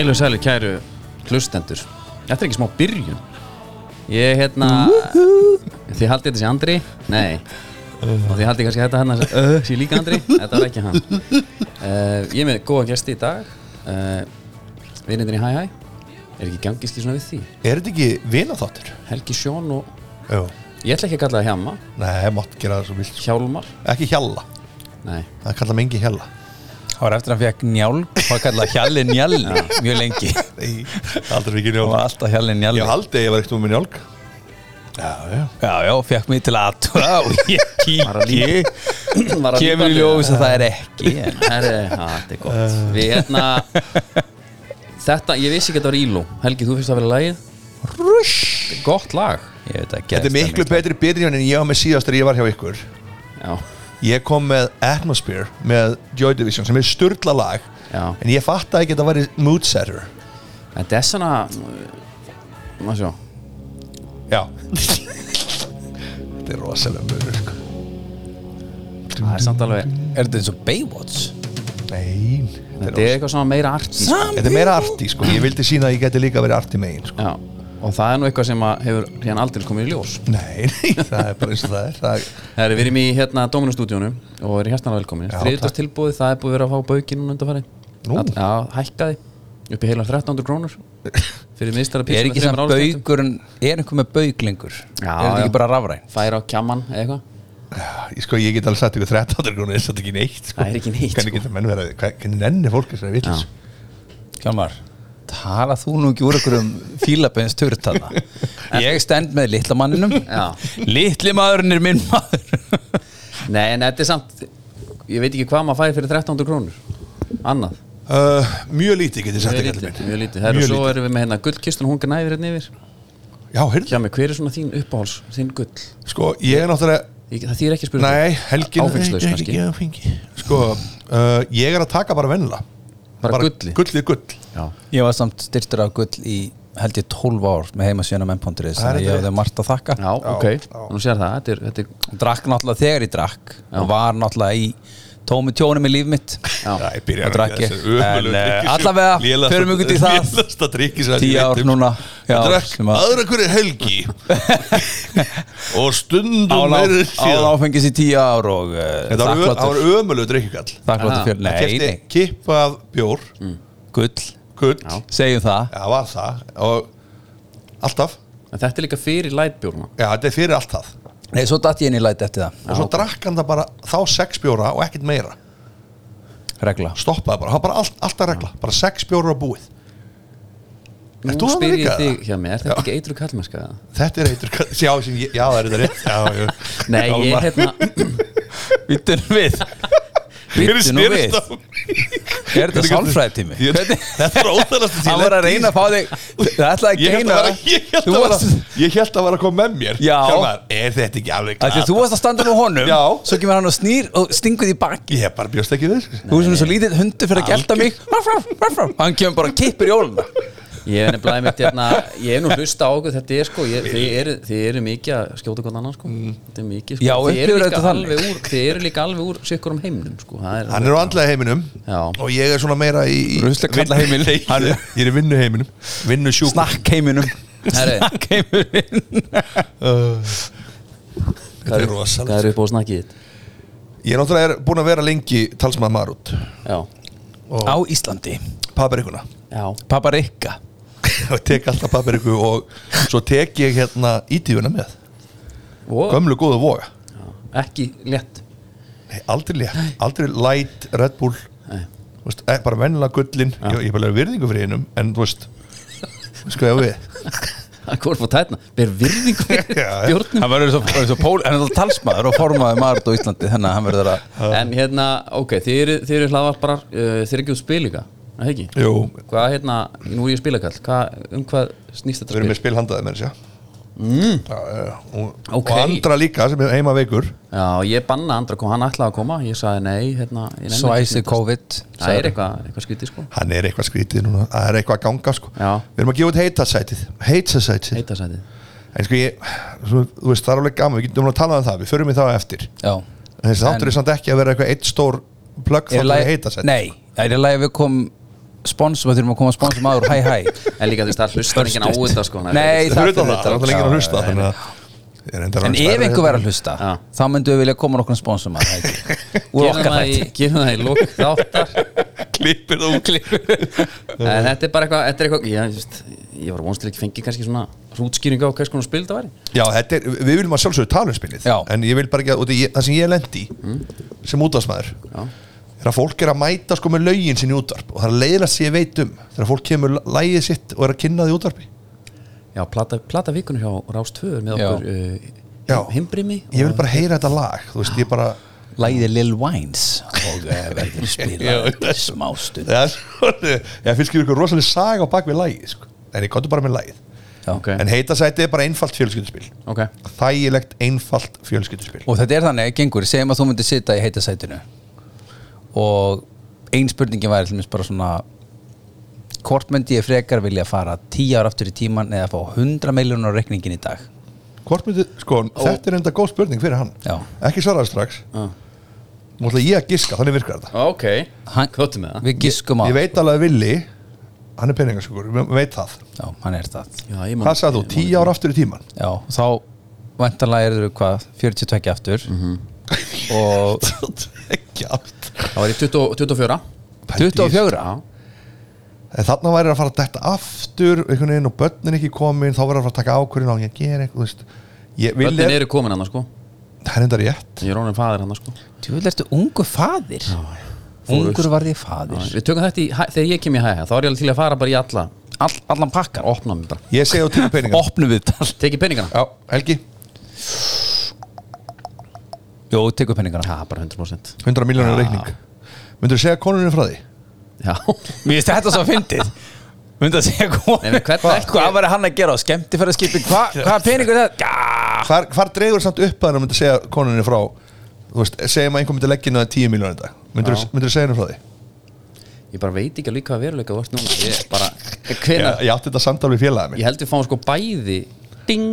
Heilu sæli kæru hlustendur. Þetta er ekki smá byrjun. Ég hérna Þið haldið þetta sé Andri? Nei. Og þið haldið kannski þetta hann að uh, sé líka Andri? Þetta var ekki hann. Uh, Ég er með góða gesti í dag. Uh, Vinindin í Hæ Hæ. Er ekki gangiski svona við því? Er þetta ekki vinaþáttur? Helgi Sjón og Jú Ég ætla ekki að kalla það Hjamma Nei, mátt gera það svo vilt. Hjálmar. Ekki hjalla, Nei. Það kalla mengi hjalla Það var eftir að hann fekk njálg og það kallaði Hjalli Njálg mjög lengi. Nei, aldrei ekki og njálg var alltaf Hjalli Njálg Ég haldi að ég var ekkert um með njálg. Já, já. Já, já, fekk mig til aðtúra og ég kíki. Kemur í ljós að það er ekki. Þetta er gott. Við hérna Þetta, ég vissi ekki að þetta var Íló. Helgi, þú finnst að vera lagið? Er gott lag. Ég veit að Þetta er miklu betri byrjun en ég var með síðast þegar ég kom með Atmosphere með Joy Division sem er sturla lag já En ég fatt ekki að þetta væri mood setter Þetta er svona Má sjá Já Þetta er rosalega mörgur sko. Það er samt alveg Er þetta eins og Baywatch? Nei Þetta er eitthvað svona meira arti sko. Þetta er meira arti sko Ég vildi sína að ég geti líka verið arti megin sko. Já Og það er nú eitthvað sem að hefur hérna aldrei komið í ljós Nei, nei, það er bara eins og það er það er, við erum í hérna Dominustúdíónu Og erum hérna velkomin Já, Þriðutast tilbúið, það er búið að vera að fá baukinn núna undanfæri Nú. Já, hækkaði Upp í heila 1300 krónur Fyrir miðstara Er ekki samt baugurinn Er einhver með baug lengur? Já, Er þetta já. ekki bara rafræn? Færa á kjaman eða eitthvað ég, sko, ég get alveg sagt ykkur 1300 krónir Það er ekki neitt sko. Það er ekki neitt, Hvernig sko. getur menn verið Hvernig nenni fólk þess að vitlis Hjálmar Tala þú nú ekki úr einhverjum fílabeins törtana Ég stend með litla manninum. Já. Litli maðurinn er minn maður. Nei, en þetta er samt Ég veit ekki hvað maður fæði fyrir 1300 krónur. Annað. Uh, Mjög lítið getur sagt ekki lítið, mjög lítið. Herru, svo erum við með hérna gullkistun Hún gnæfir hérna yfir. Já, heyrðu. Hjá mig, hver er svona þín uppáhals, þín gull? Sko, ég er náttúrulega Ég, Það þýr ekki að spyrja Nei, helgin Áfengslaus. Sko, uh, ég er að taka bara vennilega Bara gulli? Gullið gull Já, Ég var samt styrtur af gull í held ég 12 ár með heimasíðan á Það er þannig að ég hafði margt að þakka. Já, ok. já. Nú sér það, þetta er, þetta er drakk náttúrulega þegar ég drakk og var náttúrulega í tómi tjónum í líf mitt. Já, Já, ég byrja Og drakk ég. En, eh, allavega, förum ykkur til það. Lélasta drikki sem tíu ég ár núna. Já, Ég drakk aðra hverju helgi. Og stundum án meiri síðan. áfengis í tíu ár og uh, Þetta var það ömulegu Kefti nei, kippa af bjór. Gull Gull Já. segjum það, Já, var það. Og alltaf. En þetta er líka fyrir lætbjórna Já, þetta er fyrir allt það. Nei, svo datt ég inn í læt eftir það, Og svo drakk hann það bara þá sex bjóra og ekkert meira. Regla. Stoppaði bara, var bara allt, alltaf regla. Bara sex bjóra á búið Nú Ert þú þarna spyr ég þig hjá mig, er þetta ekki eitru kallmennska? Þetta er eitur Já, sem ég- já, það er þetta rétt. Já, já. Nei, ég hérna Vittu nú við Vittu nú við Er þetta sálfræðitími? Ég- Hvernig Þetta er óþælast Hann var að reyna að fá þig Það ætlaði að held geina að ég Þú að ég hélt að að koma með mér Já. Hjálmar, Er þetta ekki alveg að þú varst að standa með honum Já. Svo kemur hann og snýr og stingur því baki Ég bara bjóst ekki við þessu. Þú er svona svo lítið hundur fyrir að gelta mig. Hann kemur bara og kippur í óluna Ég er nefnilega mitt hérna Ég er nú hlusta á okkur, þetta er sko ég, þið, eru, þið eru mikið að skjóta hvern annan sko. Þetta er mikið sko. Já, Þið eru alveg úr Þið eru líka alveg úr sikkur um heiminum sko. Það er Hann er á andlega heiminum Já. Og ég er svona meira í, í. Nei, Hann er- Ég er í vinnu heiminum. Vinnu sjúk Snakk heiminum. Snakk heiminum. Er Hvað rosalegt er upp á snakkið þitt? Ég er náttúrulega er búin að vera lengi talsmaður Marút. Já, Á Íslandi. Paprikuna. Já, Pappa Rikka Og tek alltaf papriku Og svo tek ég hérna ítífuna með. Og Gömlu góðu voga. Já, ekki létt? Nei, aldrei létt. Aldrei light Red Bull. Nei. Þú veist, eh, Bara vennilega gullin. Ég, ég bara virðingu fyrir einum En þú veist Sko ég við er hvort fór tætna Ber virðingu Já, já. bjórnum Hann verður svo, svo pól, hann er alltaf talsmaður og formaður Marut á Íslandi þannig að hann verður að En hérna, ok, þið eru, hlaðvarparar uh, Þið eru ekki út spil líka, er það ekki? Jú. Hvað hérna, nú er ég spilakall. Hvað, Um hvað snýst þetta Við erum spil? með spilhandaði með þessi mm. já, já, já. Og, Ok. og andra líka sem er heima veikur Já, ég banna andra kom, hann ætlaði að koma. Ég sagði nei, hérna ég nenni ekki svæsi smitast. COVID Það er eitthvað, eitthvað skrítið sko. Hann er eitthvað skrítið núna. Það er eitthvað að ganga sko. Já. Við erum að gefa út heitasætið. Heitasætið. Heitasætið. En sko ég svo, Þú veist það er alveg gaman. Við getum að tala um það. Við förum í það á eftir. Já. En þessi þáttur er samt ekki að vera eitthvað eitt stór plögg Er í þáttur í lagi- heitasætið. Nei, það er í lagi að við kom sponsum að þurfum að koma sponsum aður hæ hæ. En líka þú veist, það hlustar enginn á þetta sko Nei, Það er alltaf lengið að hlusta að En ef einhver verður að hlusta þá myndum við vilja koma nokkur sponsum að okkar það í, þætti. gerum það í lók þáttar. Klippir þú En þetta er bara eitthvað, þetta er eitthvað ég, var vonst til ekki fengi kannski svona hrútskýringa á hvers konar spil það væri. Já, þetta er, við viljum að sjálfsögðu tala um spilið. Já. En ég vil bara ekki að, út af ég- það sem ég lendi sem útvarsmaður Er að fólk er að mæta sko með lögin sinni í útvarp og það er leiðilegt sem ég veit um þegar fólk kemur lægið sitt og er að kynna því í útvarpi. Já, plata, plata vikunum hjá Rás 2 með okkur uh, Já. Himbrimi Ég vil bara heyra þetta lag, þú veist, ég bara Læði Lil Wines og uh, verður spilað eftir smástund Já, ég finnst ekki ykkur rosalega saga á bak við lagið sko. En ég kontu bara með lagið. Já. Ok, En heitasæti er bara einfalt fjölskylduspil. Ok. Þægilegt einfalt fjölskylduspil. Og þetta er þannig, gengur, segjum að þú myndir sita í heitasætinu og ein spurningin væri til mér bara svona hvort myndi ég frekar vilja fara 10 ára aftur í tíman eða fá 100 miljónar á reikningin í dag? Hvort myndi, sko, þetta er enda góð spurning fyrir hann. Já. Ekki svaraði strax. Ah. Nú ætla ég að giska, þannig virkar þetta. Ok, Hann- kvotum með það. Við giskum á Ég veit alveg að Willi Hann er peningaskugur, við veit það. Já, hann er það. Ég Hvað sagði þú, ég man- tíu ára aftur í tíman Já, þá vantanlega eru þau hvað 42 aftur. Og Ekki aft Það var í 20, 24 24 Já, En þarna væri að fara að detta aftur einhvern veginn og börnin ekki komin þá væri að fara að taka ákvörðin á ég gera eitthvað er, eru komin hann sko. Það er enda rétt. Ég er ónum faðir hann sko. Þú vil ertu ungu faðir? Ungur var ég Já, faðir Við tökum þetta í, þegar ég kem í hæ þá er ég alveg til að fara bara í alla All, Allan pakkan Opna mig bara. Ég segi á tíu peningar Opnum við tal Tekið peningana? Já, Helgi, Jó, tekur penningana. Já, bara 100% 100 miljónur Já. reikning. Myndur þú segja konunni frá því? Já. Mér finnst þetta svo fyndið. Að segja hvað Nei, men hvern ekki- Hvað var hann að gera á skemmtifæraskipi Hvað hva peningur þetta? Já. Hvar, hvar dregur samt upp að hann myndir segja konunni frá Þú veist, segjum að einhver myndir leggja á 10 miljónur í dag. Myndur þú segja henni frá því? Ég bara veit ekki alveg hvað veruleika þú ert núna Ég bara Ég, Hvena ég átti þetta samtal við félagið Ég held við fáum sko bæði Ding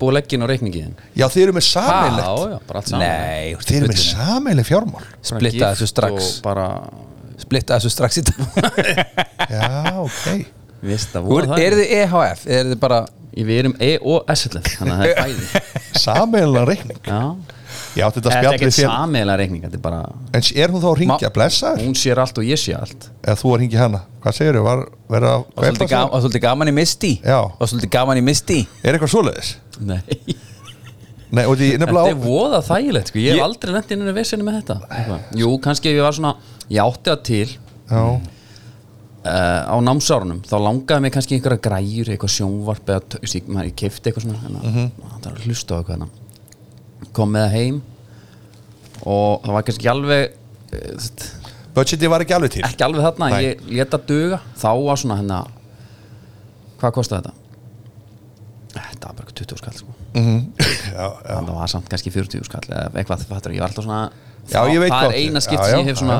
Búið leggin á reikningin Já, þið eru með sameinlegt Já, já, bara allt Nei, Þið eru með sameinleg fjármál. Splitta þessu strax. Bara Splitta þessu strax í dag. Já, ok. Vist voru er- þið EHF? Eru þið bara Við erum E og SLF Þannig að það er bæði. Sameinlega reikning. Já Ég átti þetta spjall við félag sameiglega reikning bara En er hún þá að ringja, blessa Hún sér allt og ég sé allt. Eða þú að ringja hana? Hvað segir að Og svolítið, gaman í misti Já. Og svolítið gaman í misti Er eitthvað svoleiðis? Nei. Nei, og því Þetta er voða þægilegt sko. Ég hef Ég- aldrei lent inn í vesinu með þetta. Jú, kannski ef ég var svona Ég átti það til. Já, uh, á námsárunum þá langaði mig kannski einhverja græjur eitthvað sjónvarp eða kefti eitthvað svona hérna, það var að hlusta á eitthvað hérna. Kom með það heim og það var kannski ekki alveg uh, budgeti var ekki alveg til. ekki alveg þarna, Nei. ég leta duga. Þá var svona hérna hvað kostaði þetta? Þetta var bara eitthvað 20 skall sko. Já, já. Þannig að það var samt kannski 40 skall eða eitthvað, fattur, ég var alltaf svona Já, það hvað er eina skipt sem ég hef svona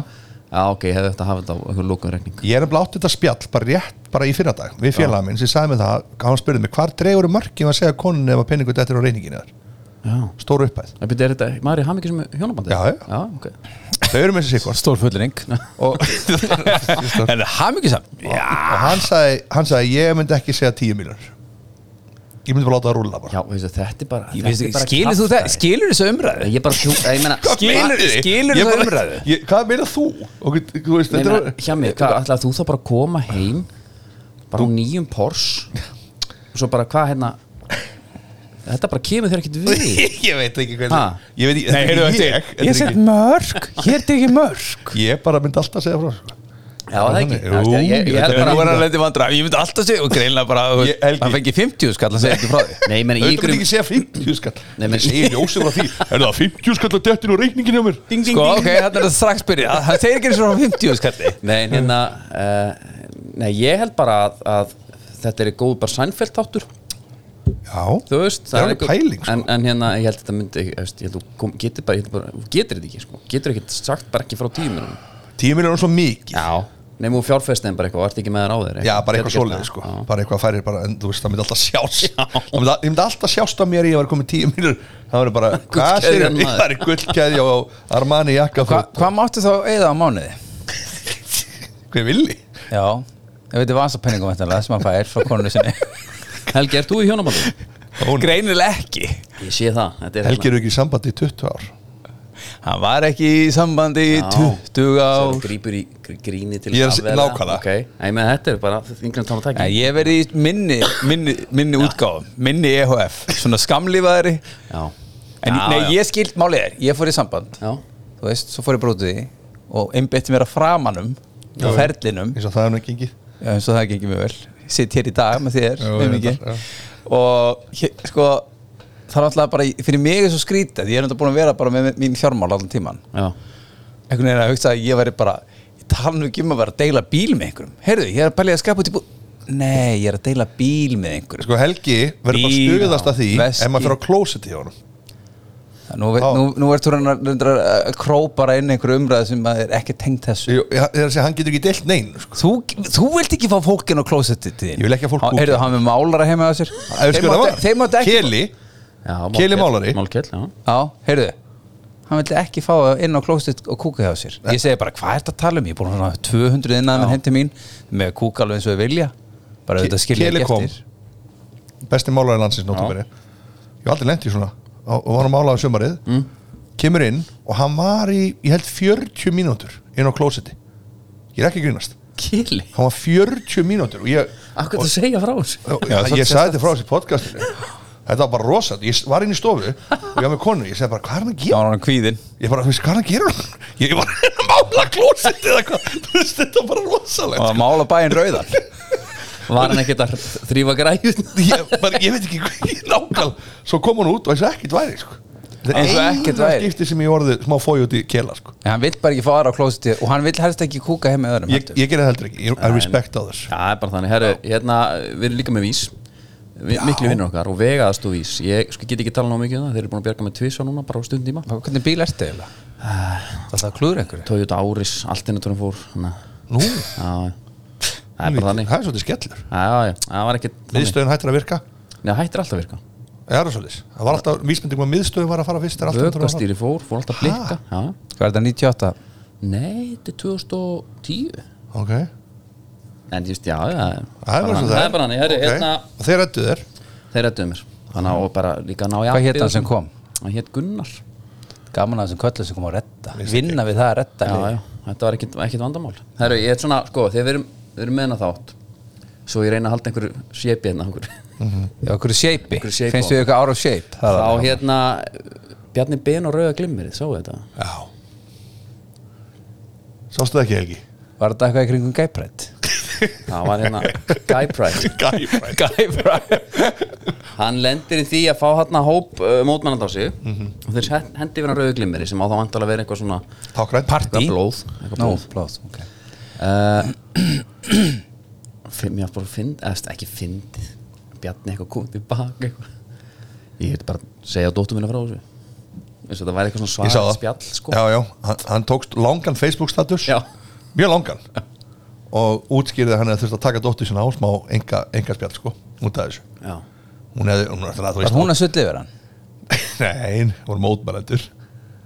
já, ok, ég hefði þetta að þetta á einhver lókum reikning. Ég er nefnilega átti þetta spjall bara rétt bara í fyrradag við félaga minn sem sagði mig það hann spurði mig hvar dregur mörkin að segja konunni ef að peningu þetta er á reyninginu þar stóru upphæð er þetta, maður er ham ekki sem hjónabandi? Já, já. já okay. þau eru með þessi sikkur Stór fullering og, En mikið samt Já og hann sagði, hann sagði ég myndi ekki segja 10 miljonur ég myndi bara láta það rúlla bara Já, veistu, þetta er bara Ég þetta bara Skilur þú það? Skilur þessu umræðu? Ég bara, ég meina Skilur- skilur bara- umræðu? ég- Hvað meina þú? Og, þú veist, meina, er hjá mig, hvað, ætlaði þú þá bara að koma heim bara á nýjum Porsche og svo bara, hvað hérna þetta bara kemur þér ekkert við. Ég veit ekki hvernig ég veit ekki, Nei, heyrðu þetta er þetta ég, þetta Ég er set mörg Hér er ekki mörg ég bara myndi alltaf segja frá sko. Já, það ekki. Jú, Já, ég, ég, ég held Þetta er bara bara að lendi vandra Ég myndi alltaf segja Og greinlega bara Ég- Helgi. Það fengi 50 skall að segja ekki frá því. Nei, ég meina, í auðvitað myndi ykkur ekki segja 50 skall. Nei, men- ég segir ljósið frá því. Er það 50 skall að dettin og reikningin hjá mér? Ding, ding, Sko, ding. ok, þannig er það strax byrja Það segir ekki eins og frá 50 skalli. Nei, en hérna uh, Nei, ég held bara að, að þetta er góð bara sænfelt þáttur já, þú veist Það er alveg pæling, sko. en, en hérna, ég held að þetta myndi ég veist, ég held að getur bara, ég held bara þú getur þetta ekki, sko, getur ekkert sagt bara ekki frá tíminum 10 miljonur er svo mikið. Já, nefnum fjárfestin bara eitthvað ert ekki með þær á þér Já, bara eitthvað gert sko. það, bara eitthvað færir bara, en þú veist, það myndi alltaf sjást. Það myndi, ég myndi alltaf sjást á mér í að vera komið tíu mínur það verður bara, hvað sér maður. það er gullkeðja og Armani jakka Hva, Hvað máttu þá eða á mánuði? Já, ég Helgi, ert þú í hjónabandi? Greinilega ekki. Ég sé það, þetta er Helgi eru ekki í sambandi í 20 ár. Hann var ekki í sambandi í 20 ár. Svo grípur í gr- gríni til Ég er að að se- afvera. nákvæmlega. Ok, Nei, menn þetta er bara yngrein tala Nei, tæki Ég hef verið í minni, minni, minni útgáfum Minni EHF Svona skamlífaðari Já, En Já, nei, já. ég skild málið er Ég fór í samband. Já, Þú veist, svo fór ég brótið því Og einbytti mér að framanum Já, já. ferlinum. Eins og það er nú gengið. Já, eins og það gengið mjög vel. Ég sitt hér í dag með þér Já, með mikið. já. Og sko Það er alltaf bara, fyrir mig er svo skrítið Ég er enda búin að vera bara með mín fjármál allan tíman já. Einhvern veginn að hugsa að ég væri bara Ég tala nú ekki um að vera að deila bíl með einhverjum. Heyrðu, ég er að pælja að skapa út í bú Nei, ég er að deila bíl með einhverjum. Sko Helgi verður bara stuðast að því ef maður fyrir á klósetti hjá honum Nú, veit, nú, nú ert þú reyndar að- krópara inn einhverju umræðu sem er ekki tengt þessu. Jú, ég ég er að segja, hann getur ekki deilt neinn sko. Þú, þú vilt ekki fá fólkin á klósettið þín. Ég vil ekki að fólk googli. Heyrðu, hann með málara heima á sér. Það Þeir máttu ekki Keli, Já, Keli málari. Málkell, já. Já, heyrðu. Hann vildi ekki fá það inn á klósett og kúka hjá sér. Ég segi bara, hvað er þetta að tala um? Ég er búin að hafa 200 innan heim til mín með kúka alveg eins og við vilja. Bara auðvitað og og var að mála á sumarið mm. kemur inn og hann var í, ég held 40 mínútur inn á klósetti. Ég er ekki grínast. Kili? Hann var 40 mínútur og ég, Akkur það segja frá þessu? Já, ég, sagði þetta frá þessi podcastinu. Þetta var bara rosa, ég var inn í stofu og ég var með konu, ég segi bara, hvað er hann að Já, gera? hann var kvíðin Ég bara, þú hvað er hann að gera? Ég var að mála klósetti eða hvað. Þú þetta var bara rosalegt og að mála bæinn rauðan Var hann ekkert að þrýfa græjun ég, bara, ég veit ekki hvað ég nákvæm Svo kom hann út og eins og ekkert væri sko. Eins og er ekkert eina væri. skipti sem ég orðið smá fói út í kela sko. En hann vill bara ekki fá aðra á klósetti og hann vill helst ekki kúka heim með öðrum ég, ég gerði það heldur ekki, ég I respect others. Já, það er bara þannig, herru, hérna Við erum líka með vís. Vi, Miklu vinnur okkar og vegaðast og vís. Ég sko, get ekki tala ná mikið um það. Þeir eru búin að bjarga með tvisa núna bara á stundíma Hvernig bíl ertu eiginlega? Það er klúður einhverju. Toyota Auris, alternaturum fór hana. Nú, Já, það er bara þannig. Það er svolítið skellur. Já, já, já, það var ekkert þannig. Miðstöðin hættir að virka? Nei, það hættir alltaf að virka. Það er svolítið. Það var alltaf vísbendingum að miðstöðin var að fara fyrst þegar. Vöggastýri fór, fór alltaf að blikka. Já, Hvað er þetta 98? nei, þetta er 2010 Ok, En just, já, já. Það er bara Ok. hérna Og þeir rættu þér? Þeir rættuðu mér. Þannig að bara líka ná í Hvað kom? Hann hétt Gunnar. Gaman að þessum köllu sem kom að redda. Vinna við það að redda Já, lið. já, þetta var ekkit, ekkit vandamál. Herru, ég er svona, sko, þegar við erum, við erum með hana þátt Svo ég reyna að halda einhverju sépi hérna einhverju. Já, okkur shape Einhverju shape Finnst á. við eitthvað ára shape? Það er Þá alveg. hérna Bjarni Ben og Rauða Glimmerið, sáu þetta Já Sástu það ekki Helgi? Var þetta eitthvað í kringum gæprætt? Það var hérna Guy Pride Gæfræð Gæprætt Hann lendir í því að fá hérna hóp uh, mótmennand á sig og þeir hendi yfir hann Rauða Glimmeri sem á þá vantalega að vera eitthvað svona Tákrænt Partí eitthvað blóð, eitthvað blóð. blóð, ok Uh, Finn, mér bara finn, eða ekki fyndið Bjarni eitthvað komið tilbaka eitthvað. Ég heit bara að segja dóttur mína frá þessu eins og þetta væri eitthvað svona svart það spjall sko. Já, já, hann, hann tókst langan Facebook status Já. Mjög langan Og útskýrði að hann hefði þurft að taka dóttur sinna á smá enga, enga spjall sko Út af þessu Já. Hún hefði, hefði, Var hún að sulli yfir hann? Nei, hún var mótmælendur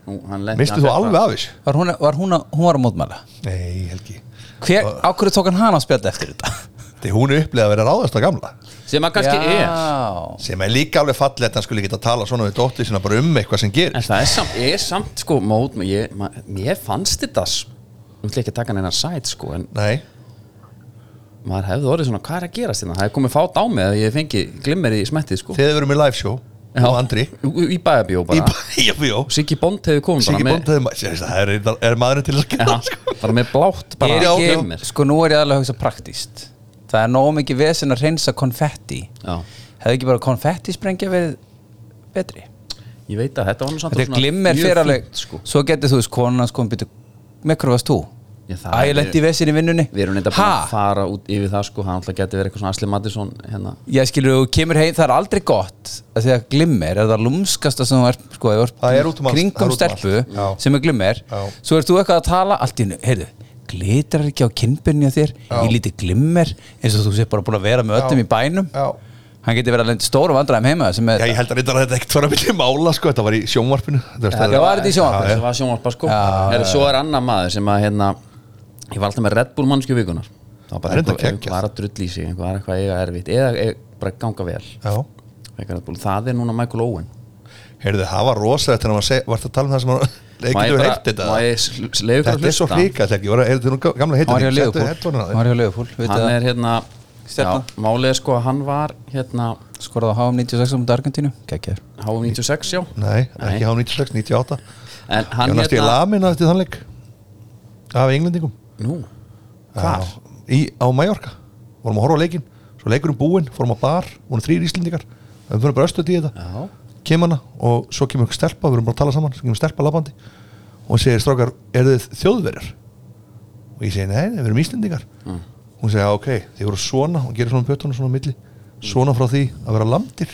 Nú, hann lenti- Mistu þú alveg af þessu? Var hún, var hún, að, hún var að mótmæla? Nei, Helgi Hver, á hverju tók hann hana að spjalla eftir þetta? Þegar hún er upplegað að vera ráðast að gamla. Sem að kannski er. Já Sem er líka alveg fallið að hann skulle geta að tala svona við dóttur sinna bara um eitthvað sem en gerist það er samt, er samt sko mót ég, ma, mér fannst þetta s- Nú ætla ég ekki að taka hennar sæt sko en Nei, maður hefði orðið svona hvað er að gerast hérna? Það er komið fát á mig að ég fengi glimmerið í smettið sko. Þegar við erum í live show Já. og Andri í, í bæjabjó í bara bæjafjó Siggi Bond hefði komið Siggi bara Bond hefði ma- Sérst, það er, er maðurinn til að skilja Já, sko. bara með blátt bara Er Já, já. glimmer ekki, sko nú er ég aðlega að hugsa praktíst Það er nóg mikið vesen að reynsa konfetti Já, Hefði ekki bara konfetti sprengja verið betri? ég veit að þetta var nú samt Þetta er glimmer mjög fyrir alveg fínt, sko. Svo getur þú veist konan sko byrju Með hverju varst þú? Æ, ég er- lendi í vesen í vinnunni Við erum neitt að að fara út yfir það sko Hann alltaf geti verið eitthvað svona Asli Mattisson hérna. Ég skilur, þú kemur heim, það er aldrei gott að því að glimmer er það lúmskasta sem þú ert, sko, Það er út um er kringum um stelpu sem er glimmer Já. svo ert þú eitthvað að tala, allt í hennu, heyrðu glitrar ekki á kinnbyrni á þér Já. í lítið glimmer, eins og þú sé bara búin að vera með öllum Já. í bænum Já. hann geti verið að lendi stórum vandræðum heima sem er, Já, ég held að reyndar að þetta ekkert var að vilja mála sko, þetta var í sjónvarpinu það- var þetta í sjónvarpinu? Það var sjónvarpa sko Svo er annar maður sem að hérna Ég var alltaf með Red Bull mannskju vikunar Það það var Það bara er enda einhver, var að drull í sig einhver var eitthvað að eiga erfitt eða e, bara ganga vel. Það er núna Michael Owen. Heyrðu, það var rosalegt þegar maður seg, varst að tala um það sem maður þú bara- heilt þetta? að Þetta er svo hrikall ekki, er þetta nú gamla heitir hann var hjá Leopold hann er hérna málið er sko að hann var hérna skorað á HM 96 um Argentínu. Geggjaður HM96 já. Nei, ekki á 96, 98 en hann hérna lamin eftir þann leik Af englendingum nú, í, Á Mallorca. Vorum að horfa á leikinn. Svo leikurinn búinn, fórum á bar Vorum þrýr íslendingar. Við fyrir bara östuð í þetta. Já, Kem hana og svo kemur stelpa Við erum bara að tala saman Svo kemur stelpa labandi Og hún segir strákar, eru þið þjóðverjar? Og ég segi, nei, við erum íslendingar. Mm. Hún segi, já, ok, þið voru svona Og gerir svona pötunum svona milli Svona frá því að vera landir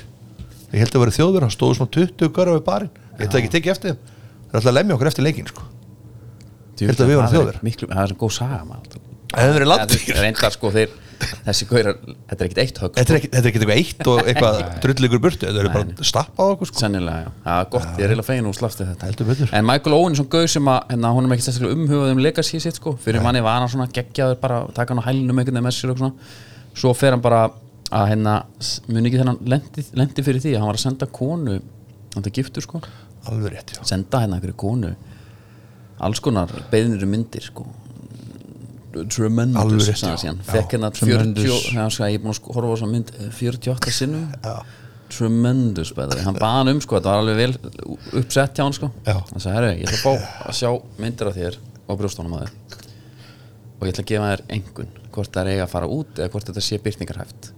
Ég held að vera þjóðverjar, stóðu svona 20 gara við barinn. Ég að ekki tekið eftir þeim. Er alltaf að lemja okkur eftir leikinn sko. Held að við það er Þjóðverjar. miklu, það er svo góð saga maður Það hefur verið Ja, landir þú- reyndar sko þeir þessi gaurar, þetta er ekkit eitt högg Þetta er ekki, þetta er ekki eitthvað eitt og eitthvað drulligur burtu, þetta er Nei. bara stappað á okkur sko. sennilega, já, já gott, ég er eiginlega fegin og slafst þetta. Heldur betur. en Michael Owen er svona gauð sem að hérna, hún er ekki sérstaklega umhugað um legacy sitt sko. Fyrir manni var hann svona geggjaður bara að taka hann á hælunum einhvern veginn með sér og svona. Svo fer hann bara að hérna s- muni ekki þennan lendi, lendi fyrir því að hann var að senda konu hann er giftur sko. Alveg rétt, já. Senda hérna einhverju konu alls konar beðnir um myndir sko. Tremendous fekk hérna 40 tremendous. já, sko, ég er búin að sko- horfa á þessa mynd eh, 48 sinnum. Já. tremendous beði hann baði hann um sko, þetta var alveg vel uppsett hjá hann sko. Hann sagði, herru, ég ætla að fá að sjá myndir af þér og brjóstónum að þér. Og ég ætla að gefa þér engun hvort það er eiga að fara út eða hvort þetta sé byrtingarhæft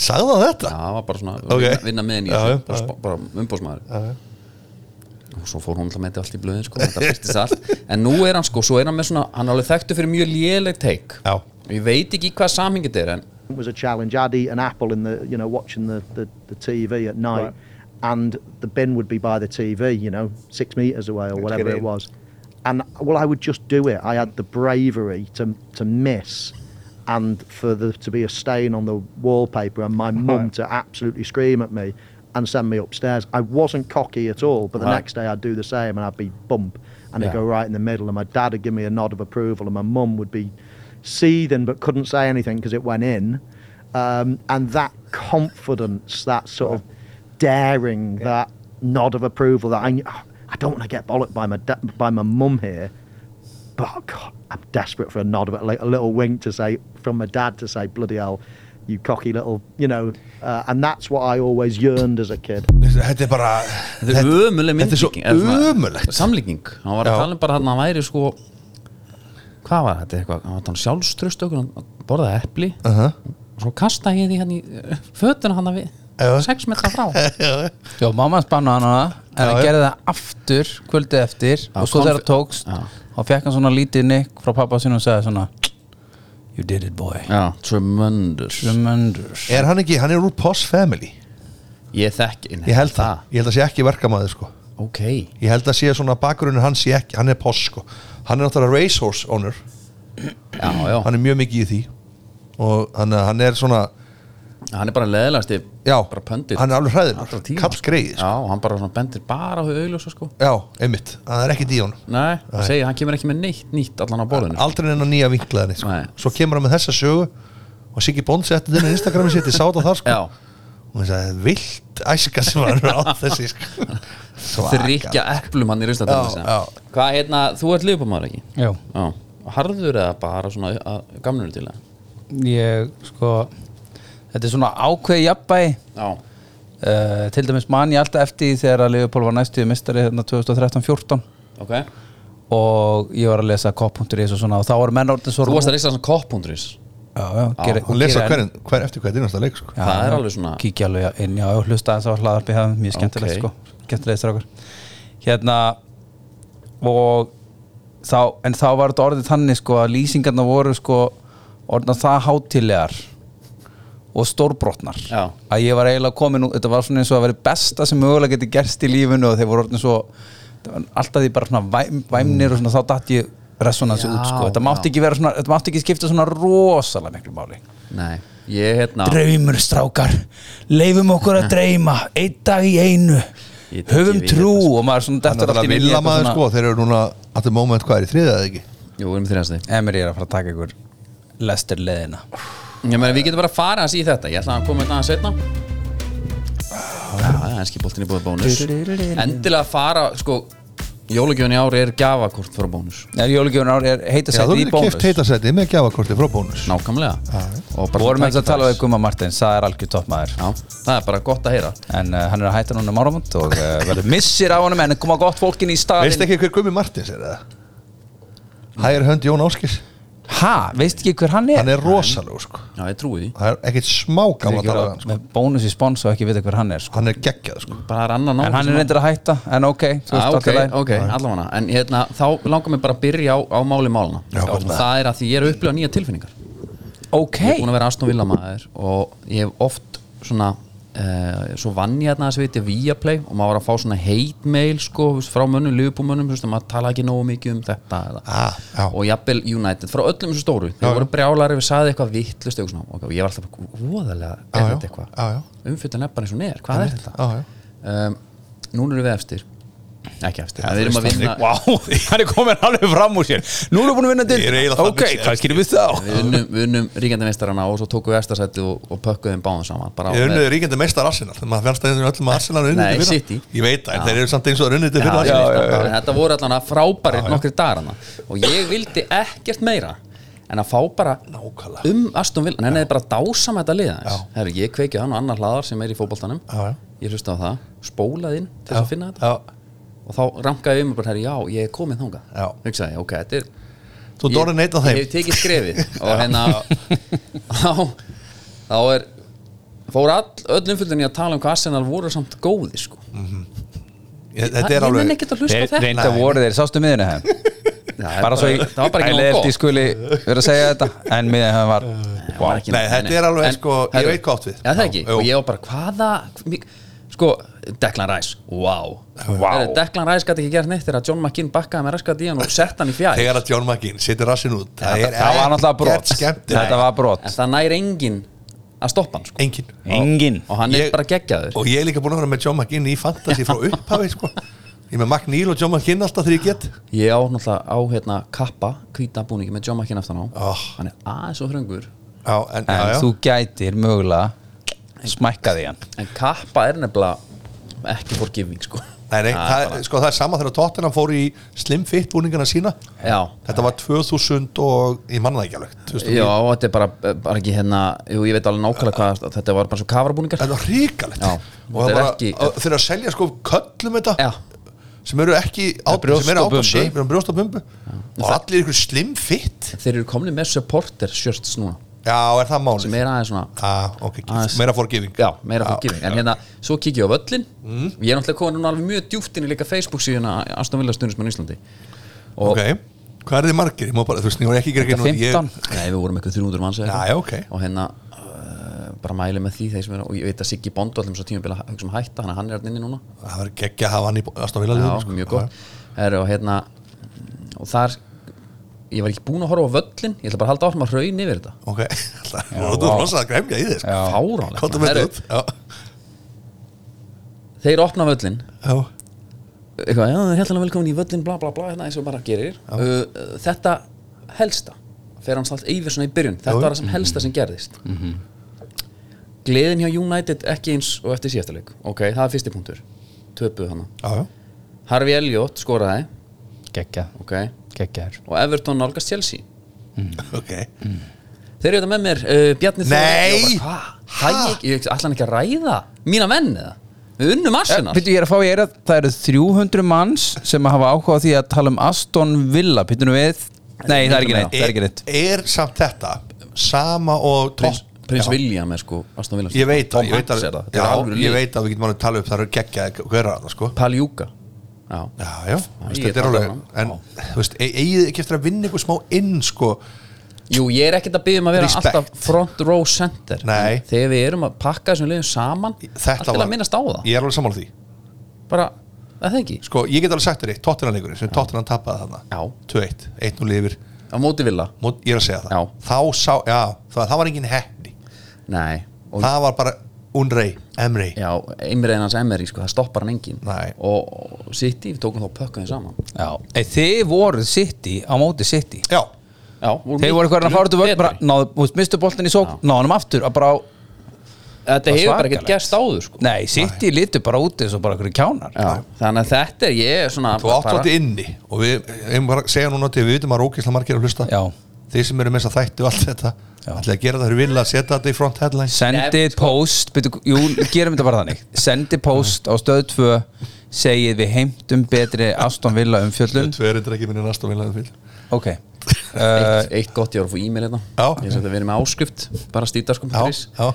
Sagði það þetta? Já, það var bara svona Ok. vinna, vinna með henni í þessu, bara, já. Og svo fór hún alltaf með þetta allt í blöðin sko, þetta byrstist allt en nú er hann sko, svo er hann með svona hann er alveg þekktu fyrir mjög léleg teik Já. ég veit ekki hvað samhengið er en It was a challenge. I'd eat an apple in the, you know, watching the, the, the TV at night, Right. and the bin would be by the TV, you know, six meters away or whatever it was. And well, I would just do it. I had the bravery to to miss, and for there to be a stain on the wallpaper, and my mum Right. to absolutely scream at me and send me upstairs. I wasn't cocky at all, but the Right. next day I'd do the same, and I'd be bump, and it'd go right in the middle, and my dad would give me a nod of approval, and my mum would be seething but couldn't say anything because it went in. Um, and that confidence, that sort of daring, that nod of approval that I, I don't want to get bollocked by my da- by my mum here, but oh God, I'm desperate for a nod of it, like a little wink to say from my dad to say bloody hell, you cocky little, you know, uh, and that's what I always yearned as a kid. Þetta er bara þetta er ömuleg Þetta er svo myndlíking ömulegt samlíking, hann var að tala um bara hann að hann væri sko hvað var þetta eitthvað, hann var þannig sjálfströst okkur, hann borðaði epli. Uh -huh. og svo kastaði ég því hann í uh, fötuna hann að við, sex metra frá. Já, mamma spanna hann hana en hann gerði það aftur kvöldið eftir. Já, og svo þegar það tókst Já. þá fekk hann svona lítið nikk frá pappa sinn og sagði svona You did it boy. Já, tremendous. Tremendous. Er hann ekki, hann er úr Poss Family? Ég þekki, nei, Ég held það, ég held að sé ekki verkamaður sko. Ok, Ég held að sé svona bakgrunnur hans sé ekki Hann er Poss sko. Hann er náttúrulega racehorse owner. Já, já. Hann er mjög mikið í því. Og hann, hann er svona hann er bara leðilegasti Já, bara pöndit hann er alveg tíma, Kall greið já, og hann bara svona bendir bara á þau augljósa sko. Já, einmitt, það er ekki díón nei, nei. Segi, hann kemur ekki með neitt nýtt allan á borðinu. Aldrei en að nýja vinklaðinni sko. Nei. Svo kemur hann með þessa sögu Og Siggi Bond setti þennan Instagrami sitt Ég sá það þar sko. Já, Og hann sagði, vilt æska sem hann er á þessi sko. Þrykja eplum hann í Já, já. hvað hérna, þú ert liðbúmaður ekki? Já, já, harður eða bara svona að gamlunum til það? Ég sko Þetta er svona ákveði jafnbæði já, uh, Til dæmis man ég alltaf eftir því þegar að Leopold var næstuði mistari hérna 2013-14 ok. Og ég var að lesa kopp.is og svona og þá var menn orðin svo þú varst að reysa svona kopp.is Já, já, geri, Hún lesa hverjum, hver eftir hvað er einasta leik sko. Já, Það er alveg svona- kíkja alveg inn, já, og hlusta þess að hlaðarpi það mjög skemmtilegt Ok. sko, skemmtilegt strákar. Hérna og þá, en þá var þetta orðið þannig sko að lýsingarna voru sko orðna það hátilegar og stórbrotnar. Já. að ég var eiginlega komin út, þetta var svona eins og að vera besta sem mögulega geti gerst í lífinu og þeir voru orðin svo þetta var alltaf því bara svona væm, væmnir og svona þá datt ég resonansi út sko, þetta mátti ekki vera svona, þetta mátti ekki skipta svona rosalega miklu máli. Nei, ég hérna Draumur strákar. Leifum okkur að dreyma Einn dag í einu. Höfum trú þetta, sko. og maður svona Það er dettur allt náttúrulega í vilja maður sko Þeir eru núna At the moment hvað er í þriða eða ekki? Jú, við erum þrjastið Emir ég er að fara að taka ykkur Lester leðina Meina við getum bara að fara að í þetta. Ég ætla að koma með það að setna Já, enski boltin er búið bónus. Endilega fara, sko Jólugjöfun í ári er gjafakort frá bónus. Er jólugjöfun ár er heita Já, þú sæti í bónus. keft heitasetti með gjafakorti frá bónus. Nákvæmlega. Og bara Vorum við að tala við Guma Martins, það er algjör toppmaður. Já, það er bara gott að heyra. En uh, hann er að hætta núna um áramót og uh, verður missir á honum en koma gott fólkin í staðinn. Veist ekki hver Gumi Martins er það? Hægir hönd Jón Áskis Ha, veist ekki hver hann er? Hann er rosalegu sko. Já, ég trúi því. Það er ekkert smá gaman að tala við hann sko. með bónus í spons og ekki vita hver hann er sko. Hann er geggjað sko. Bara er annan En hann er reyndir að hætta, en ok veist, ok, ok, allavega. En hérna, þá langar mér bara að byrja á, á máli máluna Já, gott það er að því ég er að upplifa nýja tilfinningar. Ok, Ég er búin að vera Aston Villa maður Og ég hef oft svona uh, Svo vann ég hérna að þessi viti Viaplay Og maður var að fá svona hate mail sko, Frá mönnum, liðbúmönnum Maður tala ekki nógu mikið um þetta. Ah, já. Og jafnvel United, frá öllum þessu stóru Þeir voru brjálar ef við saði eitthvað vittlust og ég var alltaf bara, voðalega Já, Er já, þetta eitthvað? já, já. Umfyllan er bara eins og neður, hvað er þetta? Já, já. um, Núna erum við efstir Ekki efstir, en við erum að vinna Vá, hann er komin alveg fram úr sér. Nú erum við búin að vinna til er Ok, hvað skilum við þá? Við unnum, við unnum ríkjandi meistarana og svo tókum við eftirsætti og, og pökkuðum báðum saman unnið ríkjandi meistar Arsenal. Maður fannst að öllum að Arsenal unnið Nei, til fyrra. City. Ég veit það, en þeir eru samt eins og unnið til Já, það. En Þetta voru allan að frábæri nokkri dagarna og ég vildi ekkert meira en að fá bara Nákvæmlega. um Aston Villa, en henni bara dásam þetta liða ég kveikið hann og annar hlaðar sem er í fótboltanum. Já, já. ég hlusta á það, spólaði inn til þess að finna þetta. Já, og þá rankaði ég um og bara, já, ég er komið þangað. Já. hugsaði, ég, ok, þetta er þú dórið neitt á ég þeim. hef tekið skrefið. Og hérna þá, þá er fór all, öll umfyllin í að tala um hvað Arsenal voru samt góði sko. Ég- Þetta er ég alveg nenni ekkert að hlusta á þetta. Reynda voru þeir, sástu miðinu þeim Já, Bara svo ég það var bara ekki nóg eftir skuli vera að segja þetta En miðinu þeim var Það var ekki Nei, þetta er alveg, En- sko, ég veit hvað átt við. Já, það ekki, og ég var bara, hvaða Sko, Declan Rice, wow, Vá. Declan Rice gæti ekki gert neitt þegar John McKinn bakkaði með raskat í hann og sett hann í fjær Þegar að John McGinn setur rassin út Það er Það var náttúrulega brot. Þetta var brot En það næri enginn að stoppa hann sko. Engin Engin og hann er Ég- bara geggjaður Og ég er líka búin að vera með John McGinn í fantasy frá upphafi sko. Ég er með McNeil og John McGinn alltaf þegar ég get Ég á náttúrulega á hérna kappa, hvíta búningi með John McKinn aftan á Oh. Hann er aðeins og hröngur Já, en, já, En já. þú gætir mögulega Smækkaði hann. En kappa er nefnilega ekki forgiving sko. Nei, nei, Það er sko, það er sama þegar Tottenham fór í slim fit búningana sína. Já, Þetta var 2000 og ég manna það ekki alveg 2009. Já, þetta er bara, bara ekki hérna Jú, ég veit alveg nákvæmlega hvað Þetta var bara svo kafarabúningar Þetta var ríkalegt Og það þeir eru að selja sko köllum þetta Já, sem eru ekki brjóst sem eru og bumbu. eru og bumbu og allir ykkur slim fit. Þeir eru komni með supporter shirts núna Já, er það máli? sem er aðeins svona ah, ok, Aðeins- meira forgiving Já, meira forgiving En hérna, svo kikið ég á völlin Ég er náttúrulega komin núna alveg mjög djúpt inn í líka Facebook síðuna Aston Villa stundismenn í Íslandi. Og Ok, hvað er þið margir? Ég má bara, þú veist, ég var ekki ekki Þetta 15 Nei, við vorum eitthvað 300 manns eða Já, eitthvað. já, ok. Og hérna, uh, bara mæli með því þeir sem eru Og ég veit að Siggi Bondo allir svo tímabili að hugsa um að hætta að hann er hérna inni núna. Það var geggja að hafa hann í Aston Villa Já, sko. mjög gott. Og hérna Og þar Ég var ekki búin að horfa á völlin Ég ætla bara að halda áfram að raun yfir þetta. Ok, þú þú rosa að gremja í þið sko. Já, Þeir opna völlin já, eitthvað, já, hérna velkomin í völlin bla bla bla, hérna eins og bara gerir. Uh, þetta helsta fer hans allt yfir svona í byrjun. Þetta Já. var það sem helsta sem gerðist. Mhm. gleðin hjá United ekki eins og eftir síðasta leik. Ok, það er fyrsti punktur, töpuð hana já, já Harfi Elliot skoraði, Gekkja, ok gekkjaður og Everton nálgast Chelsea. Ok, þeir eru þetta með mér, uh, Bjarni Nei! Hvað, hæ, ég, ætla hann ekki að ræða? Mína menn eða, við unnum Arsenal. Pítur, ég er að fá í eira Það eru 300 manns sem hafa áhuga á því að tala um Aston Villa. Pítur nú við Nei, það er ekki neitt, það er ekki neitt. Er samt þetta sama og Prins, Prins. William er sko Aston Villa. Ég veit að, ég veit að, já, ég veit að við getum alveg tala upp það eru geggja hver er það, sko? Paljúka Já, Já, þetta er alveg. En, þú veist, e- eigið ekki eftir að vinna ykkur smá inn, sko? Jú, ég er ekkert að byggja um að vera Respect. alltaf front row center. Nei. En Þegar við erum að pakka þessum liðum saman Þetta Allt til að minnast á það. Ég er alveg sammála því. Bara, er það ekki? Sko, ég get alveg sagt þér eitt, Tottenham-leikurinn sem Tottenham tapaði þarna. Já. 2-1, 1-0 yfir. Á móti villa. Mót- Ég er að segja það. Já. Þá sá, já, það, það var engin hefni Nei og, Það var bara Unrei, Emrei. Já, einmiðið hans Emery, sko, það stoppar hann engin Nei. Og, City, við tókum þá pökkaði saman. Já, Ei, þið voruð City á móti City. Já, Já, þeir voru eitthvað að fara út og vörð bara, náðu, mistu boltin í sók náðu hann aftur og bara á, Þetta hefur bara ekkert gerst áður sko. nei, sitt í litu bara úti eins og bara einhverju kjánar. Já, Þannig að þetta er ég er svona Þú átt átti inni og við, ég bara að segja núna til við vitum að rókislega margir að hlusta. Já. Þeir sem eru með þess að þætti og allt þetta. Já. ætla að gera það, þeir vilja að setja þetta í front headline. Sendi sko- post byrju, jú, gerum þetta bara þannig. Sendi post á stöð 2 segið við heimtum betri Aston Villa umfjöllun. Tvö er ekki minni næst og viljaði fyrir ok. Uh, eitt, eitt gott, ég var að fá e-mail hérna. Ég að við erum með áskrift, bara pris. já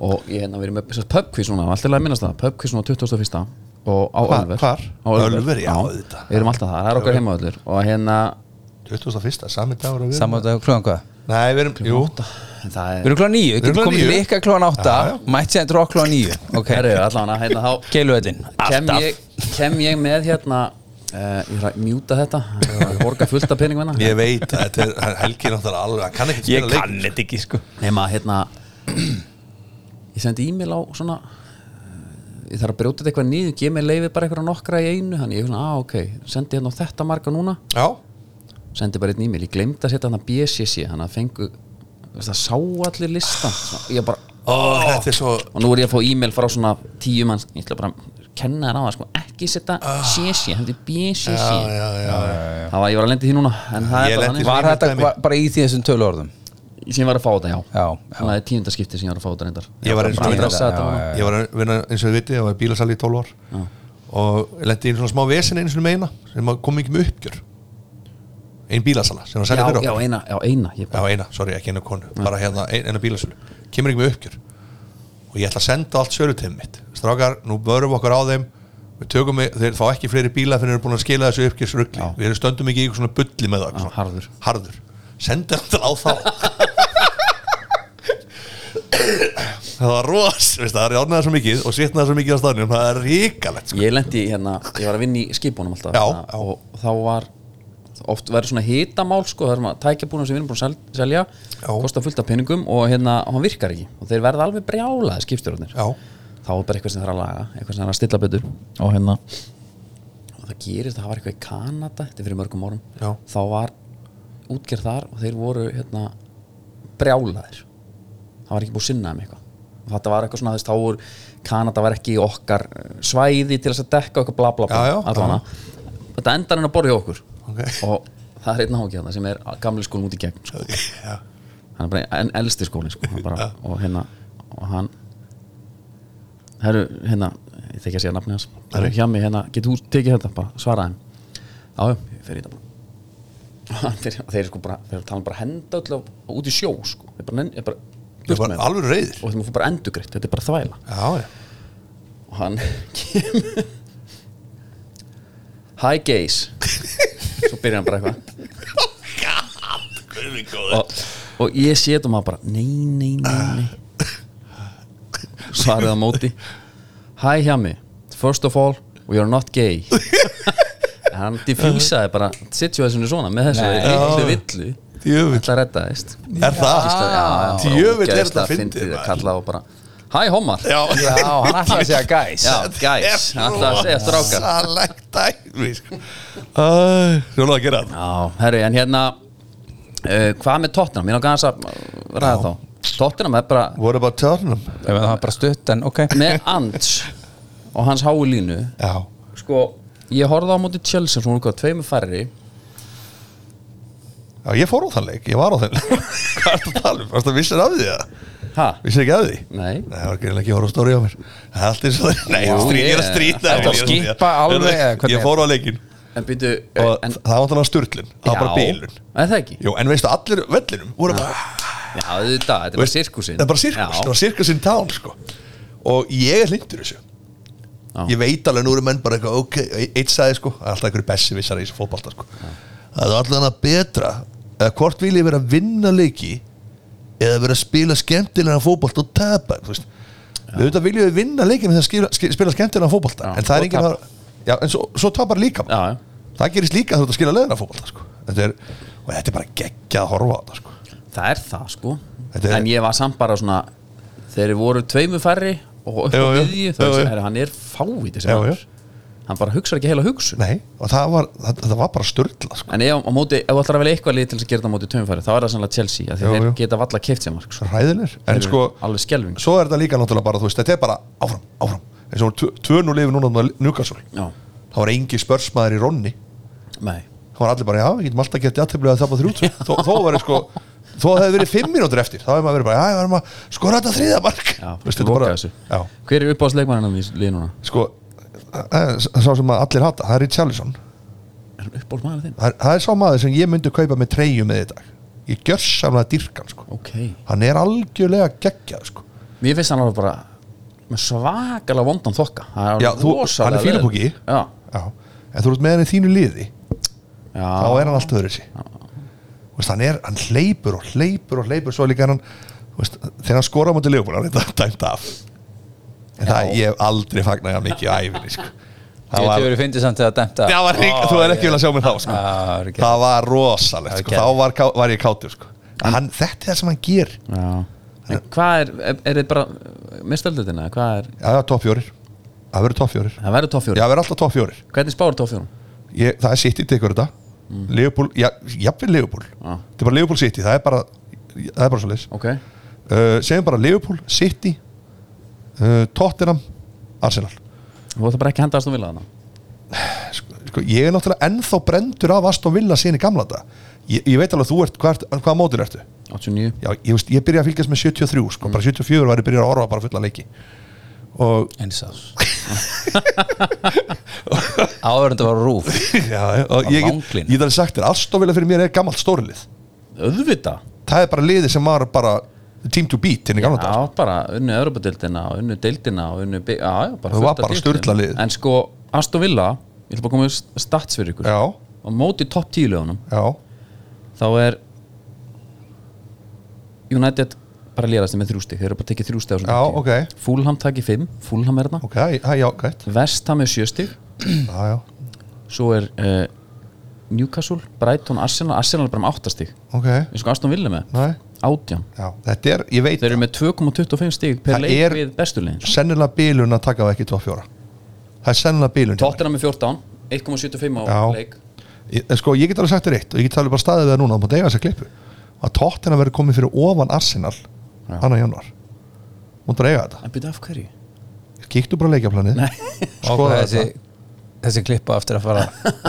Og ég hérna verið með pubquiz núna, alltaf að minnast það. Pubquiz núna 21. Og á Ölver. hvar? Á Ölver, já, auðvitað. Við erum alltaf það, það er okkar hérna 21. sami dagur að saman þetta klúðan hvað? Nei, við erum, jú. Það við er erum klúðan 9, Við erum níu. líka klúðan 8 Já, já. mætti sér drá klúðan 9 ok, Herru, allavega, hérna þá keiluðin kem ég, kem ég með hérna uh, Ég ætla að mjúta þetta. Ég borga fullt af peningum hérna. Ég veit að þetta er Helgi náttúrulega alveg Hann kann ekki spila leik. þetta ekki sko. Nefna, hérna Ég sendi e-mail á svona eh, Ég þarf að brjóta þetta eitthvað niður Gef mér leiði bara eitthvað nokkra í einu Þannig ég er svona, á ok, sendi hérna á þetta marga núna. Já, Sendi bara einn e-mail, ég glemdi að setja hann að BCC Þannig að fengu, það sá allir listan. Svo Ég bara, Ó, þetta er svo og nú er ég að fá e-mail frá svona tíu manns. Ég ætla bara að kenna þér á það sko. Ekki setja CC, þetta er BCC Já, já, já, já. Það var, ég var að lendi því núna En það Ég er bara lendi þannig. var Ég þetta dæmi. var bara í því þessum tölu orðum Sem ég var að fá þetta, já. Já, já. Það er tíunda skipti sem ég var að fá þetta reyndar. Ég var og bara að stressa þetta Já, núna. já, Ég var að vinna eins og við viti, ég var bílasali í 12 ár. Og lendi í svona smá vesen einu sinni með eina sem að kom ekki með uppgjör ein bílasala sem Já, selja fyrir já, okkur. eina, já, eina ég, Já, eina, sorry, ekki eina konu. Bara hérna, ein, eina bílasölu, kemur ekki með uppgjör. Og ég ætla að senda allt sölutegum mitt. Strákar, nú börum við okkur á þeim. Við tökum við, þeir fá ekki fleiri bíla fyrir þeir eru búin að skila þessu uppgjörsrugli. Já. við erum stöndum ekki í eitthvað svona bulli með það Já, harður. harður, senda þetta á þá. Það var ros veist, það er járnaði svo mikið og sitnaði svo mikið á staðnum. Það er ríkalegt sko. ég lendi hérna, ég var að vinna í skipunum alltaf. Já, hérna, já. og þá var oft verið svona hitamál sko, það er svona tækjabúna sem við erum búin að sel- selja Já. kostar fullt af peningum og hérna og hann virkar ekki. Og þeir verða alveg brjálaði skipstjórnir Já. þá er bara eitthvað sem það er að laga eitthvað sem það er að stilla betur. Og hérna? Og það gerist, það var eitthvað í Kanada þetta er fyrir mörgum árum. Já. þá var útgerð þar og þeir voru hérna brjálaðir. Það var ekki búið að sinna um eitthvað. Og þetta var eitthvað svona þess þá voru Kanada var ekki í okkar eh, svæði til þess að dekka eitthvað bla bla bla Já, já, allana. þetta endar hann að borða hjá okkur Ok. og það er einn áhugjörða sem er gamli skólinn út í gegn sko. Já. hann er bara en, elsti skólinn sko. Bara, og hérna og hann herru, hérna, ég þekki að segja nafni hans. Herru, hjá mig, hérna, getur þú tekið þetta bara, svaraði hann já, ég fer í þetta bara. Og og þeir sko bara, þeir tala bara henda öll á, út í sjó, sko. Þeir bara, þeir bara, burt var með alveg reyðir og þeir maður bara endugreitt, þetta er bara þvæla. Já, já. Og hann kemur Hi gays svo byrjar hann bara eitthvað. Og, og ég þetta og maður bara nei, nei, nei, nei. Svarið á móti. Hi Hjami, first of all we are not gay. Hann diffjúsaði bara situationu svona með þessu Nei. villu villu. Djöfull. ætla að redda þist Er það? Djöfull er þetta að maður. kalla og bara Hæ homar Já, já, hann ætlaði að segja guys. Já, guys, hann ætlaði að segja strákar. Salegt dæmi sko. Svona að gera Já, herri, en hérna uh, Hvað með Tottenham? Ég náttúrulega að ræða þá. Tottenham er bara What about Tottenham? Það var bara stutt en ok. Með Ants og hans hái línu. Já. Sko, ég horfði á móti Chelsea svona hvað, tveimur færri. Já, ég fór á þann leik, ég var á þann leik. Hvað er það að tala um? Varst það vissir af því það? Ha? Vissir ekki af því? Nei. Það var ekki að horfa á stóri á mér. Það er allt eins og það Nei, Jú, stríð, ég er að Ertu að skippa alveg, Ég fór á leikin En býtu og en, það var þannig að sturlun. Það var bara bílun Er það ekki? Jú, en veistu, allir vellinum voru bara Já, þetta, þetta er bara Veist, sirkusin Það er bara sirkus, það var sirkus in town sko. Og ég er hlindur þessu. Já. Ég veit alveg, nú eru menn bara eitthvað Ok, eitt sagði sko, það er alltaf einhverju bessi vissar í þessu fótbolta sko. Það er allan að betra Eða hvort vil ég vera að vinna leiki Eða vera að spila skemmtilega fótbolta og tapa auðvitað viljum við vinna leikin Þegar skila, skila, spila skemmtilega fótbolta Já, En það er enginn að Já, en svo, svo tapar líka Já. Það gerist líka þegar þú ert að skila leðina fótbolta sko. er, Og þetta er bara geggjað að horfa á þetta sko. Það er það sko er- En ég var samt bara svona Þeir voru tveimur færri og upp á Jú, jú. Það hann er fáviti sem hann já. Hann bara hugsar ekki heila hugsun. Nei, og það var, það, það var bara störla sko. en ef, á þú ætlar að velja eitthvað lið til að gera þetta á móti tömfæri þá er það sannlega Chelsea því Jú, þeir jú. geta valla keift sér mark sko. ræðilir, en sko alveg skelving svo er þetta líka náttúrulega bara, þú veist, þetta er bara áfram, áfram. Eins og 2-0 lifið núna með Newcastle. Já, það var engi spörsmaður í Ronni. Nei. Það var allir bara, já, við getum alltaf gett jætteflið að það var þrjút þó, þó verið sko, þó það hefði verið 5 mínútur eftir þá hefði maður verið bara, já, við verðum að skora þetta þriða mark. Já, Veist, þú þetta loka bara, þessu. Já, hver er uppáðsleikmann í lið núna? sko eh, sá sem allir hata, það er Richarlison er uppáðsmaður þinn? það er, það er sá maður sem ég myndi kaupa með treyju með dag. Ég gjör samlega dyrkan sko. ok, hann er algjörlega geggjað sko. mér finnst hann alveg bara með svakalega vondan þokka. Er hann er já, já. en þú ert með hann í þínu liði. Já, þá er hann alltaf öðru veist, hann, er, hann hleypur og hleypur og hleypur svo líka er hann veist, þegar hann skora á mútið leifbúl hann er þetta dæmt af það ég hef aldrei fagnað hann mikið á æfinni sko. það var, það var rík, þú er ekki vel að sjá mig þá sko. það var það rosalegt sko. Það var þá var, var ég kátur sko. Hann, þetta er það sem hann ger já. En hvað er, er, er þið bara mistöldina, hvað er já, já, topp fjórir það verður topp fjórir það verður já, toffjóri, það verður alltaf topp fjórir hvernig spáur toffjórum? ég, það er City tekur þetta mm. Liverpool, já, jafnvel Liverpool Já. þetta er bara Liverpool City, það er bara það er bara svo leis ok, uh, segjum bara Liverpool, City uh, Tottenham Arsenal. Þú ætlar bara ekki að henda Aston Villa þarna? Sko, sko, ég er náttúrulega ennþá brendur af Aston Villa síni gamla þetta ég, ég veit alveg að þú ert, hvað, ert- hvaða mótur ertu? 89 já, ég, veist, ég byrja að fylgjast með 73 sko, bara 74 var ég byrja að orfa bara fulla leiki. Og eins ás áður en það var rúf. Já, og ég, get- alveg sagt þér Aston Villa fyrir mér er gammalt stórlið. Auðvitað. Það er bara liði sem var bara team to beat hérna í gamla Já, dag bara unnu Europadeildina og unnu deildina og unnu já, já, bara Það var bara titlum. sturlað lið. En sko, Aston Villa ég ætla bara að koma með stats fyrir ykkur. Já, og móti topp 10 lögunum já, þá er United bara lérast með þrjústi, þeir eru bara tekið þrjústi á þessum Já, leikjum. ok. Fulham takið 5, Fulham er þarna. Ok, það er jákvæmt Vestham er 7 stig. Já, já, svo er uh, Newcastle, Brighton, Arsenal. Arsenal er bara með 8 stig. Ok. Eins og Aston Villa með, Nei. 18 já, þetta er, ég veit þeir eru með 2,25 stig per leik er- við bestulegin sennilega bílun að taka það ekki topp fjóra. Það er sennilega bílun. Tottenham með 14 1,75 á Já. leik. Ég- en sko, ég get alveg sagt þér eitt og ég get alveg bara staðið það núna á mútið eiga þessa klippu. Að tóttina verður komið fyrir ofan Arsenal annan januar mútið eiga þetta. En byrja af hverju? kíktu bara leikjaplanið. Skoða þessi, þetta þessi klippa eftir að fara.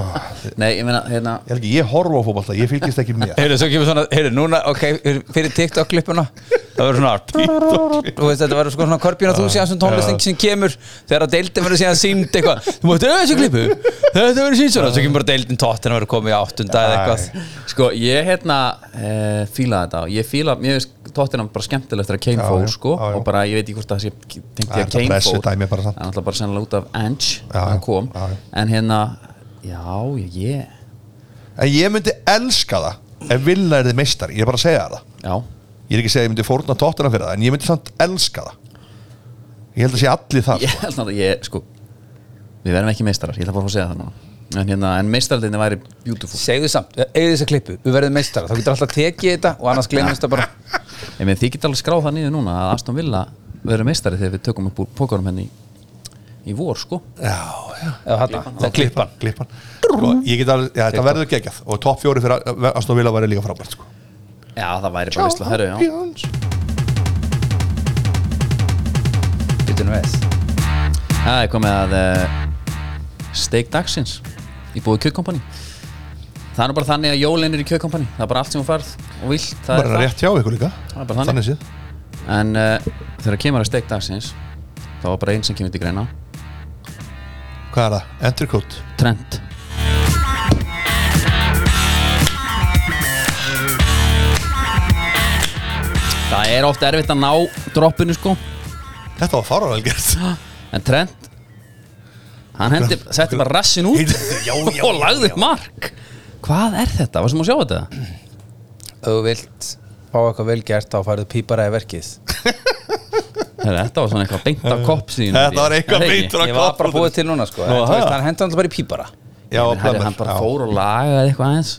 Nei ég meina, hérna ég, ég horfa á fótbolta, ég fylgist ekki með. Heyrðu, svo kemur svona, heyrðu, núna, ok fyrir TikTok klippuna það verður svona þú veist, þetta verður sko svona korpjuna þú síðan sem tónlisting sem kemur þegar að deildin verður síðan sínd eitthvað. Þú mátt auðvitað þessu klippu, þetta verður sínd svona. Svo kemur bara deildin tóttina verður komið áttunda eða eitthvað. Sko, ég hérna e, fíla þetta. Ég fíla, mér finnst tóttina bara skemmtilegt þegar Kane Já, fór, sko já, já. og bara, ég veit ekki hvort það sé tengt ég að Kane fór. Það er náttúrulega bara sennilega út af Ange en hérna, já, ég, en ég myndi elska það ef Villa er þið meistar, ég er bara að segja það. Já, ég er ekki að segja að ég myndi fórna tóttina fyrir það en ég myndi samt elska það. Ég held að sé allir það ég held að ég, sko við verðum ekki meistarar, ég ætla bara að að segja það núna. En hérna, en meistaraldinni væri beautiful. Segðu samt, eigðu þessa klippu, við verðum meistara þá getur alltaf tekið þetta og annars glemist það bara. Ég meina, þið geta alveg skráð það niður núna að Aston Villa verður meistari þegar við tökum upp pókarum henni í, í vor, sko. Já, já, það er klippan. klippan. Sko, ég get alveg, já, þetta verður geggjað og topp fjóri fyrir Aston Villa væri líka frábært sko. Já, það væri bara vissla, herru, já. Champions. Býtum við. Það er komið að uh, steik dagsins í búið kjökkompani Það er nú bara þannig að jólin er í kjökkompani Það er bara allt sem þú farð og vilt Það bara er það. rétt hjá ykkur líka. Það er bara þannig. séð. En uh, þegar kemur að steik dagsins þá var bara einn sem kemur til greina. Hvað er það? Entercode Trent Það er ofta erfitt að ná droppinu sko. Þetta var faravel gert En Trent Hann hendi, setti bara rassin út Já, já, og lagði upp mark. Hvað er þetta? Var sem að sjá þetta? ef þú vilt fá eitthvað vel gert þá farið pípara í verkið. Þetta var svona eitthvað beint af kopp síðan Þetta var eitthvað beint af- ég var bara búið til núna sko. En, þú veist, ha? hann hendi alltaf bara í pípara. Já, Herri, hann bara já. fór og lagaði eitthvað aðeins.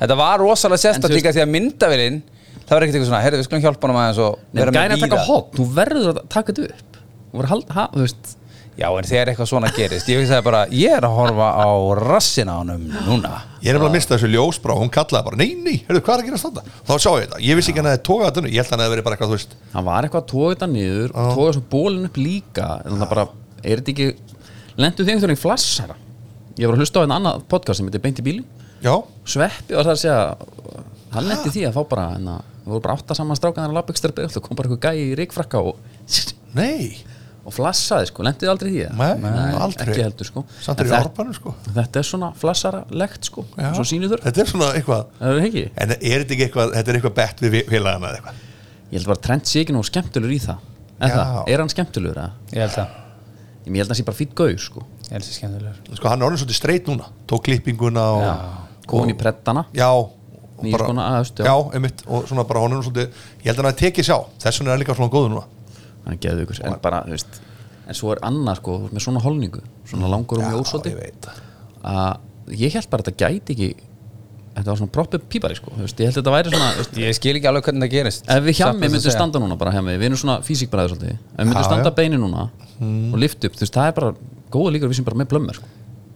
Þetta var rosalega En þú líka því að myndavélinn það var ekkert eitthvað svona, herru við skulum hjálpa hann aðeins og Nei, vera gæna með að taka hot, þú verður að taka þetta upp. Þú verður að halda, ha, þú veist. Já, en þegar eitthvað svona gerist Ég veist það bara, ég er að horfa á rassin á honum núna. Ég er nefnilega að mista þessu ljósbrá Hún kallaði bara, nei, nei, heyrðu, hvað er að gera standa? Þá sá ég þetta, ég vissi ekki hann að það tóka þetta Ég held að hann hefði verið bara eitthvað, þú veist. Hann var eitthvað að tóa þetta niður tóa svo bólinn upp líka en það bara, er þetta ekki lendu þig einhvern veginn flassara? Ég var að hlusta á einn annað podcast sem heitir Beint í bíli Já, Sveppi var það að segja hann lendi því að fá bara en það voru bara átta saman strákan að lappa ekstra beigð og kom bara eitthvað gæi í ríkfrakka og, nei, og flassaði sko, lendið aldrei í því Nei, aldrei. ekki heldur sko. Samt En er í þetta- árbanu, sko. þetta er svona flassaralegt sko. Já. svo sýnir þurr, Þetta er svona eitthvað það er ekki? En er þetta ekki eitthvað, þetta er eitthvað bett við félagana eða eitthvað? Ég held bara að Trent sé ekki nú skemmtilegur í það. Er, Já. það? er hann skemmtilegur eða? Ég held það. Ég held að hann sé bara fýtt gauð sko. Ég held það skemmtilegur. Sko, hann er orðin svolítið streit núna. Tók klippinguna og Já. komin í prettana Já, bara- skona aðeust, já. Já, einmitt, og svona bara honum svolítið Ég held að hann tekið sjá, þess vegna er líka svona góður núna. Hann geði ykkur, en bara, þú veist en svo er annað sko, með svona holningu. Svona langur og mjög veit. Að ég held bara að þetta gæti ekki þetta var svona proppið pípari sko, veist, ég held að þetta væri svona, veist, Ég skil ekki alveg hvernig það gerist. Ef við hjá mig myndum standa núna bara hjá mig, við erum svona físíkbræður svolítið, ef við myndum standa já. beini núna og lift upp, þú veist, það er bara góða líkur við sem bara með plömmur sko.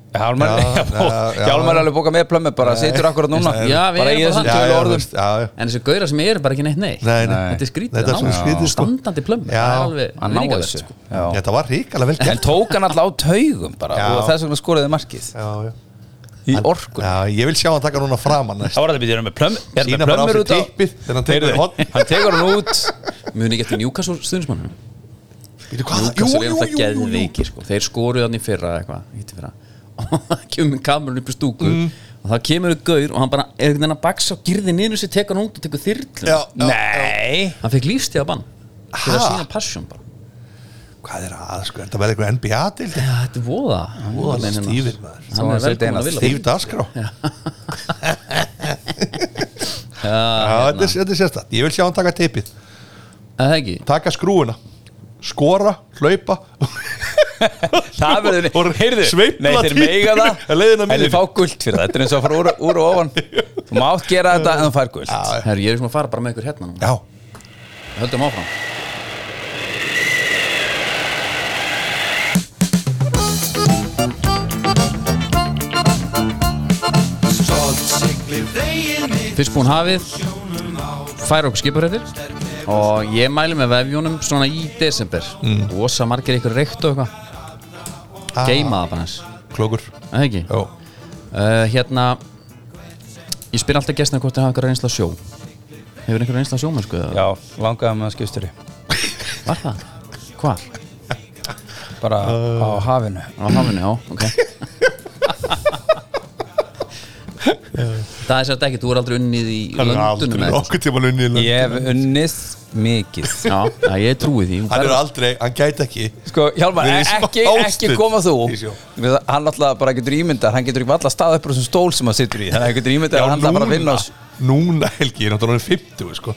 Hjálmar Já, já, já. Hjálmar er alveg bókað með plömmu bara situr akkurat núna bara í þessum tölu orðum veist, já, já. en þessi gauðra sem eru bara ekki neitt neitt Nei, nei. þetta er skrítið, Þetta er svona ná- skrítið, sko. standandi plömmur, Já. það er alveg Hann þessu sko. Þetta var ríkala vel En gert tók hann alltaf á taugum bara Já. og þess vegna skoraði markið Já, já í orkun Já, ég vil sjá hann taka núna framan næst Það var þetta býtið með plömm er með bara á á tippið hann tekur. Hann tekur hann út muni ekki eftir Newcastle stuðnismannum er sko. þeir skoruðu hann í fyrra eða eitthvað. Og það kemur kamerun upp í stúku Mm. og það kemur upp gaur og hann bara er einhvern veginn að baksa og girði niður sér tekur hann út og Já, já, Nei. Hann fekk lífstíða bann fyrir að sína passion bara. Hvað er að, sko, er þetta vel eitthvað NBA-dild? Já, þetta er voða. Voða hérna. stífir, maður. Hann hann er velkomin eina að vilja. Stíf dagskrá Já, þetta er- þetta er sérstætt Ég vil sjá hann taka tippið. Það ekki? Taka skrúuna Skora, hlaupa. Það verður, heyrðu Nei, þeir meiga það En þeir fá gult fyrir það. Þetta er eins og að fara úr, úr og ofan. Þú mátt gera þetta en þú fær gult. Herru, ég er sem að fara bara með ykkur hérna núna. Já, Höldum áfram. Fyrst búin hafið Færa okkur skipurættir Og ég mæli með vefjónum svona í desember. Mm. Ósa margir ykkur reykt og eitthvað. Ah. Geima það bara hans klókur. Það ekki? Uh, Hérna Ég spyr alltaf gestina hvort þið hafa eitthvað reynsla sjó. Hefur einhver reynsla sjómennsku? Já, langaði með skipstjóri Var það? Hvar? Bara á hafinu. Á hafinu, já, ok Það er sérst ekki, þú er aldrei unnið í hann er löndunum aldrei eða? eitthvað. nokkuð tíma lunni í Ég hef unnið mikið. Já, já, ég trúi því. Hann er aldrei, hann gæti ekki. Sko, Hjálmar, ekki, ekki koma þú. Hann alltaf bara getur ímyndar Hann getur ekki alltaf stað upp úr þessum stól sem hann situr í. Þannig að hann getur ímyndar að hann alltaf bara vinna á núna Helgi, ég er náttúrulega 50 sko.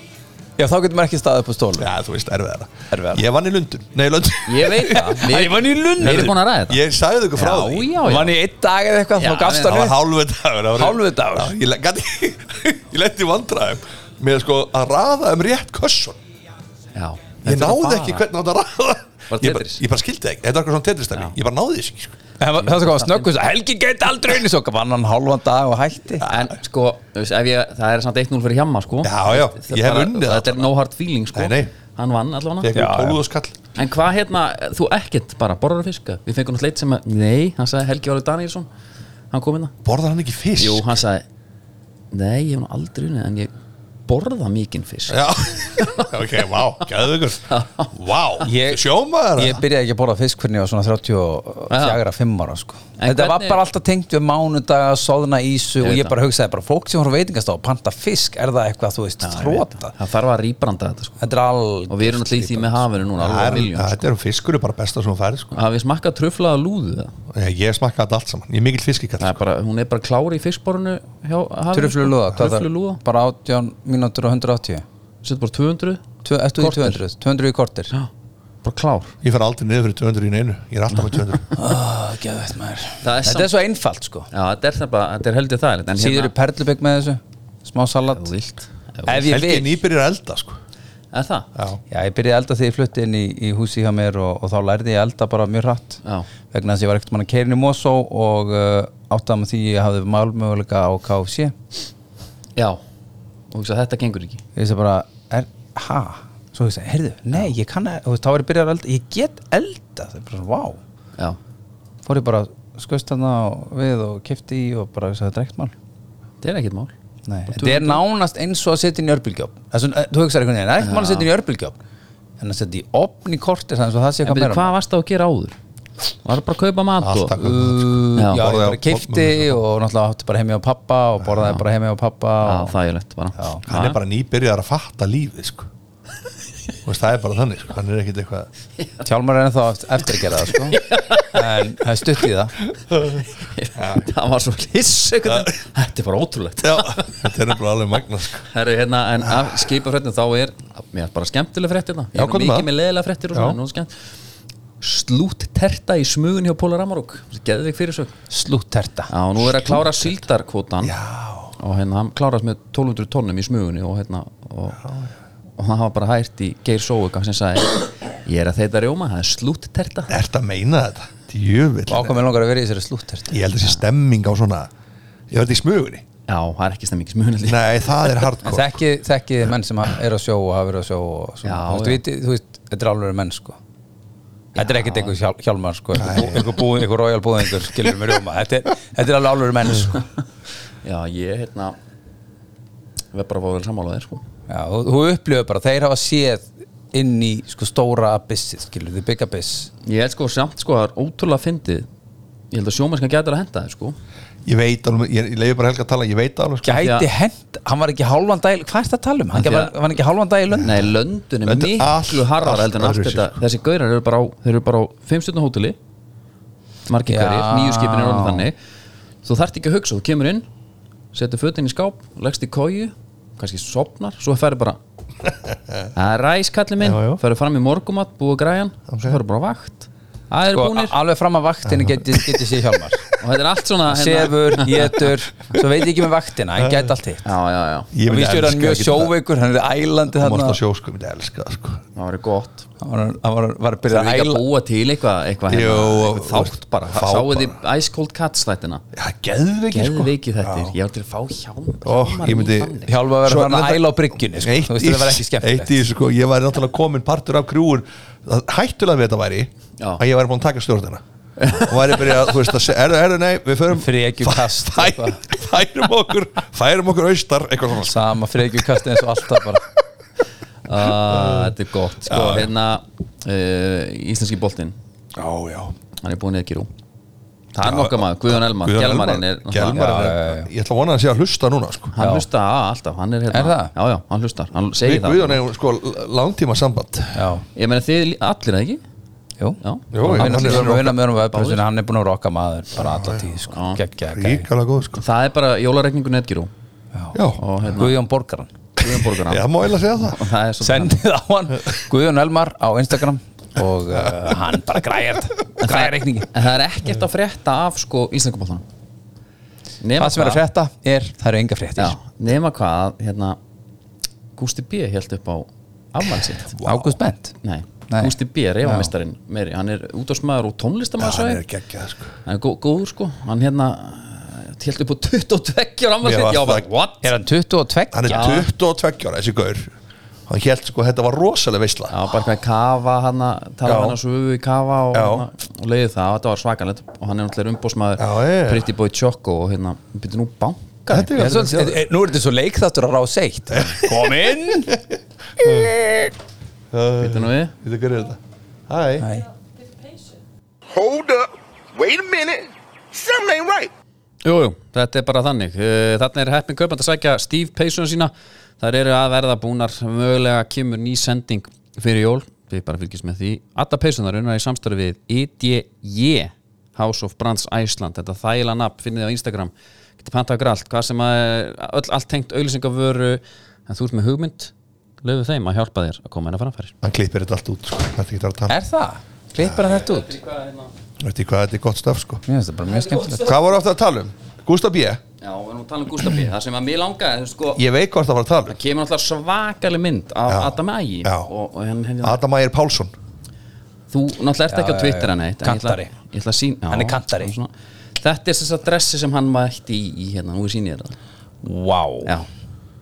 Já, þá getur maður ekki stað upp úr stól Já, þú veist, erfiðara. Erfiðara. Ég vann í Lundun, nei Lundun Ég veit það. Ég vann í Lundúnum. Við erum búin að ræða þetta? Ég sagði þau frá Já, því. já, já. Vann í einn dag eða eitthvað, Já, þá gafst Það hann var upp hálfu dagur. Það var- Hálfur dagur? Já, Ég, ekki- ég lendi vandræðum með sko að raða um rétt kössun Já Ég náði ekki hvernig átt að Bara ég, bara, ég bara skildi ekki, þetta var eitthvað svona tetristarfi Ég bara náði þess ekki sko. Það var- var snöggus Helgi geti aldrei unni svo Vann hann hálfan dag og hætti. En sko, ég, það er samt 1-0 fyrir hjamma sko. Já, já, ég hef unnið Þetta er allavega. no hard feeling sko. Nei, nei. Hann vann allavega. Þegar Já, ég já. 12 skall. En hvað hérna, þú ekkert bara borðar fiska Við fengum náttúrulega eitt sem að, nei, hann sagði Helgi Valur Danielsson Hann kom inn Borðar hann ekki fisk? Jú, hann sagði Nei, ég hef nú aldrei unnið En ég borða mikinn fisk. Já, ok, vá, gæðu ykkur Vá, sjómaður Ég byrjaði ekki að borða fisk hvernig ég var svona 34, 5 ára sko. Þetta var bara alltaf tengt við mánudaga, soðna ísu Ég og ég bara hugsaði bara fólk sem voru veitingast á að panta fisk, er það eitthvað, þú veist, þróta Það. Þarf að rýbranda þetta sko. Þetta er Og við erum náttúrulega í því með hafinu núna er, miljón sko. þetta er um fiskur er bara besta sem hún færi sko. Hafið smakkað truflaða lúðu Ég, ég smakkaði þetta allt saman, ég er mikill fiskikall Það er bara, hún er bara klári í fiskborinu hjá hafinu Truflu lúða, hvað Truflu það? lúða Bara 18 mínútur og 180 Sett bara 200 Tvö- Ertu í Korter. 200? 200 í kortir Já, bara klár. Ég fer aldrei niður fyrir 200 í neinu. Ég er alltaf með 200 oh, Geðveitt maður. Það er Þetta samt- er svo einfalt sko. Já, þetta er, það bara, þetta er heldur það En Síður í perlubygg með þessu? Smá salat? Þú vilt. Ef ég Helgi vil. nýbyrjar að elda sko. Er það? Já, Já, ég byrjaði að elda þegar ég flutti inn í, í húsi hjá mér og, og þá lærði ég að elda bara mjög hratt. Já. vegna þess að ég var ekkert mann að keirin í Mosó og uh, áttaði með því ég hafði málmöguleika á KFC Já Og hugsa, þetta gengur ekki. Ég veist bara, er, ha? Svo segi, heyrðu, nei, ég kann að og þá er ég byrjað að elda, ég get elda það er bara svona, vá, Já. Fór ég bara skust og við og kefti í og bara að þetta er ekkert mál. Þetta er ekkert mál. Nei, þetta er nánast eins og að setja inn í svona, þú hugsaði einhvern veginn, það er ekkert mál að setja inn í örbylgjóp en að setja í opn í korti þannig að það sé En eitthvað byrju, meira hvað varst það að gera áður? Var það bara að kaupa mat og sko. Uh, Já. já, ég bara á kifti og náttúrulega átti bara heimi á pappa og borðaði bara heimi á pappa Já, og, þægilegt bara Já. hann er bara nýbyrjar að fatta lífið sko. Veist, það er bara þannig sko. hann er ekkit eitthvað Hjálmar er ennþá eft- eftir að gera það sko. en það er stutt í það Það var svo hiss. Þetta er bara ótrúlegt Já, þetta er bara alveg magna sko. Hérna, en af skipafréttin þá er mér er bara skemmtileg frétt hérna Ég Já, er er mikið það? með leðilega fréttir og Já. svona nú er skemmt Slút terta í smugun hjá Pólar Amarúk Geðvik fyrir svo slútterta Já, og nú er að klára síldarkvotan Já, og hérna hann klárast með 1200 tónnum í smugunni og hérna og, og hann hafa bara hært í Geir Sóuka sem sagði ég er að þetta rjóma, það er slút terta. Ert að meina þetta? Djövill ákvæm með langar að vera í þessari slútterta Ég held að þessi stemming á svona Ég veit í smugunni. Já, það er ekki stemming í smugunni. Nei, það er hardcore. Þekki, menn sem er að sjó og hafa verið að sjó og þetta er alveg menn sko Þetta er ekkert einhver hjál, hjálmar sko. Einhver, búð, einhver royal búðingur skilur mér þetta er, þetta er alveg alveg menn sko. Já, ég hérna við bara fóðu vel sammála þér sko. Já, þú, þú upplifur bara, þeir hafa séð inn í sko stóra abyssið skilur, þið big abyss Ég held sko samt sko að það er ótrúlega fyndið. Ég held að sjómennskan gætir að henda þér sko Ég veit alveg, ég, ég leiði bara helga að tala Ég veit alveg sko Gæti hend, hann var ekki hálfan dag hvað er þetta að tala um? Hann var, að- var ekki hálfan dag í lönd? Nei, Löndun er miklu allt- harðar heldur en allt þetta sko. Þessi gaurar eru bara á, þeir eru bara á 5 stundum hóteli Margir gaurir, nýju skipin er orðin þannig Þú þarft ekki að hugsa, þú kemur inn Setur fötin í skáp, leggst í kóju Kannski sopnar, svo ferði bara Það er ræskallið minn. Ferði fram í morgumat, búið græjan Svo ferði bara vakt Sko, alveg fram að vaktinni geti, geti séð hjálmar Og þetta er allt svona hérna- Sefur, getur, svo veit ég ekki með vaktina hann gæti allt hitt. Já, já, já, Ég og hann elska mjög að sjóveikur hann er ælandi Þú mást þarna. á sjó sko, ég elska það sko. Það var gott. Hann var, hann var, var að byrja Það að ekki að æla búa til eitthvað Jú, hérna, og- eitthvað þátt bara bara. þið Ice Cold Cats þættina Já, geðveiki sko. Þetta Ég var til að fá hjálm Ó, ég myndi- Hjálpa að vera hann að æla á bryggjunni sko. Eitt þú veist í, það var ekki eitt skemmtilegt í þessu sko, ég væri náttúrulega komin partur af krúur Hættulega við þetta væri Já. Að ég væri búin að taka stjórnina. Og væri byrja að, þú veist, að segja, erðu, erðu, nei, við förum Frekjukast, Fæ-. Færum okkur, færum okkur austar Eitthvað svona. Sama frekjukast eins og alltaf bara. Ah, Þetta er gott Sko, hérna uh, Íslenski boltinn. Já, já. Hann er búin eða ekki rú? Það er nokkað maður Guðjón Elmar. Guðjón Gelmarinn Elmar- er Gelmarinn Já, er, já, já. ég ætla að vona að hann sé að hlusta núna sko. Hann Já. hlustar á alltaf Hann er hérna. Er það? Já, já, hann hlustar Hann segir Við það. Guðjón eigum sko langtíma samband já, Ég meina þið lí- allir eða ekki jú. Já. Jú, hann hann er er hann er búin að rokka maður bara alla tíð sko. Já. geggja sko. Það er bara jólareikningu netgirú Já, Og hérna Guðjón Borgaran. Guðjón Borgar ég má eiginlega segja það. Og það er svo sendið á hann. Guðjón Elmar á Instagram og uh, hann bara reikningi En það er ekkert að frétta af sko Nema það sem er að frétta er það eru enga fréttir. Já, nema hvað hérna, Gústi B. held upp á afmæl sitt. Ágúst Bent. Nei. Gústi B. reyfamistarinn meiri, hann er útásmaður og Já, tónlistamæður hann ja, er geggjað sko. Hann er gó góður sko. Hann hérna held upp á 22 ára er hann 22 Hann er 22 ára, þessi gaur. Hann held sko, þetta var rosalega veisla. Já, bara hvað kafa hann að tala hann að sögu í kafa og, hana, og leiði það, þetta var svakalegt. Og hann er náttúrulega umbósmaður. Pretty Boy Choco og hérna, byrju nú banka. Þetta er svo, e, e, nú er þetta svo leikþáttur að ráð seitt kom inn byrju nú við. Þetta er þetta? Hæ. Hold up. Wait a minute. Something ain't right. Jú, jú, þetta er bara þannig. Uh, Þarna er heppin kaupand að sækja Steve Payson sína. Það eru að verða búnar. Mögulega kemur ný sending fyrir jól. Við bara fylgjast með því. Alla Paysonar unnar í samstarfi við EDJ House of Brands Iceland. Þetta þægilega nafn, finnið þið á Instagram. Getur pantað allt, hvað sem að öll, allt tengt auðlýsingavöru en þú ert með hugmynd, löfu þeim að hjálpa þér að koma inn að framfæri Hann klippir þetta allt út sko Þetta er ekki að tala er það? klippar hann þetta út? Veit ég hvað þetta er gott stöf sko mér finnst það bara mjög skemmtilegt Hvað voru aftur að tala um? Gustaf B. Já, við erum að tala um Gustaf B Það sem að mér langaði, sko Ég veit hvað það var að tala Það kemur alltaf svakalig mynd af Já. Adam Ægi Já. og, og hann, um hann, Adam Ægir Pálsson Þú náttúrulega ert ekki á Twitter hann já. eitt en ég ætla- Kantari. Ég ætla að sína já, Hann er kantari. svona- Þetta er þess að dressi sem hann mætti í, í hérna, nú er sín ég þetta Wow Já,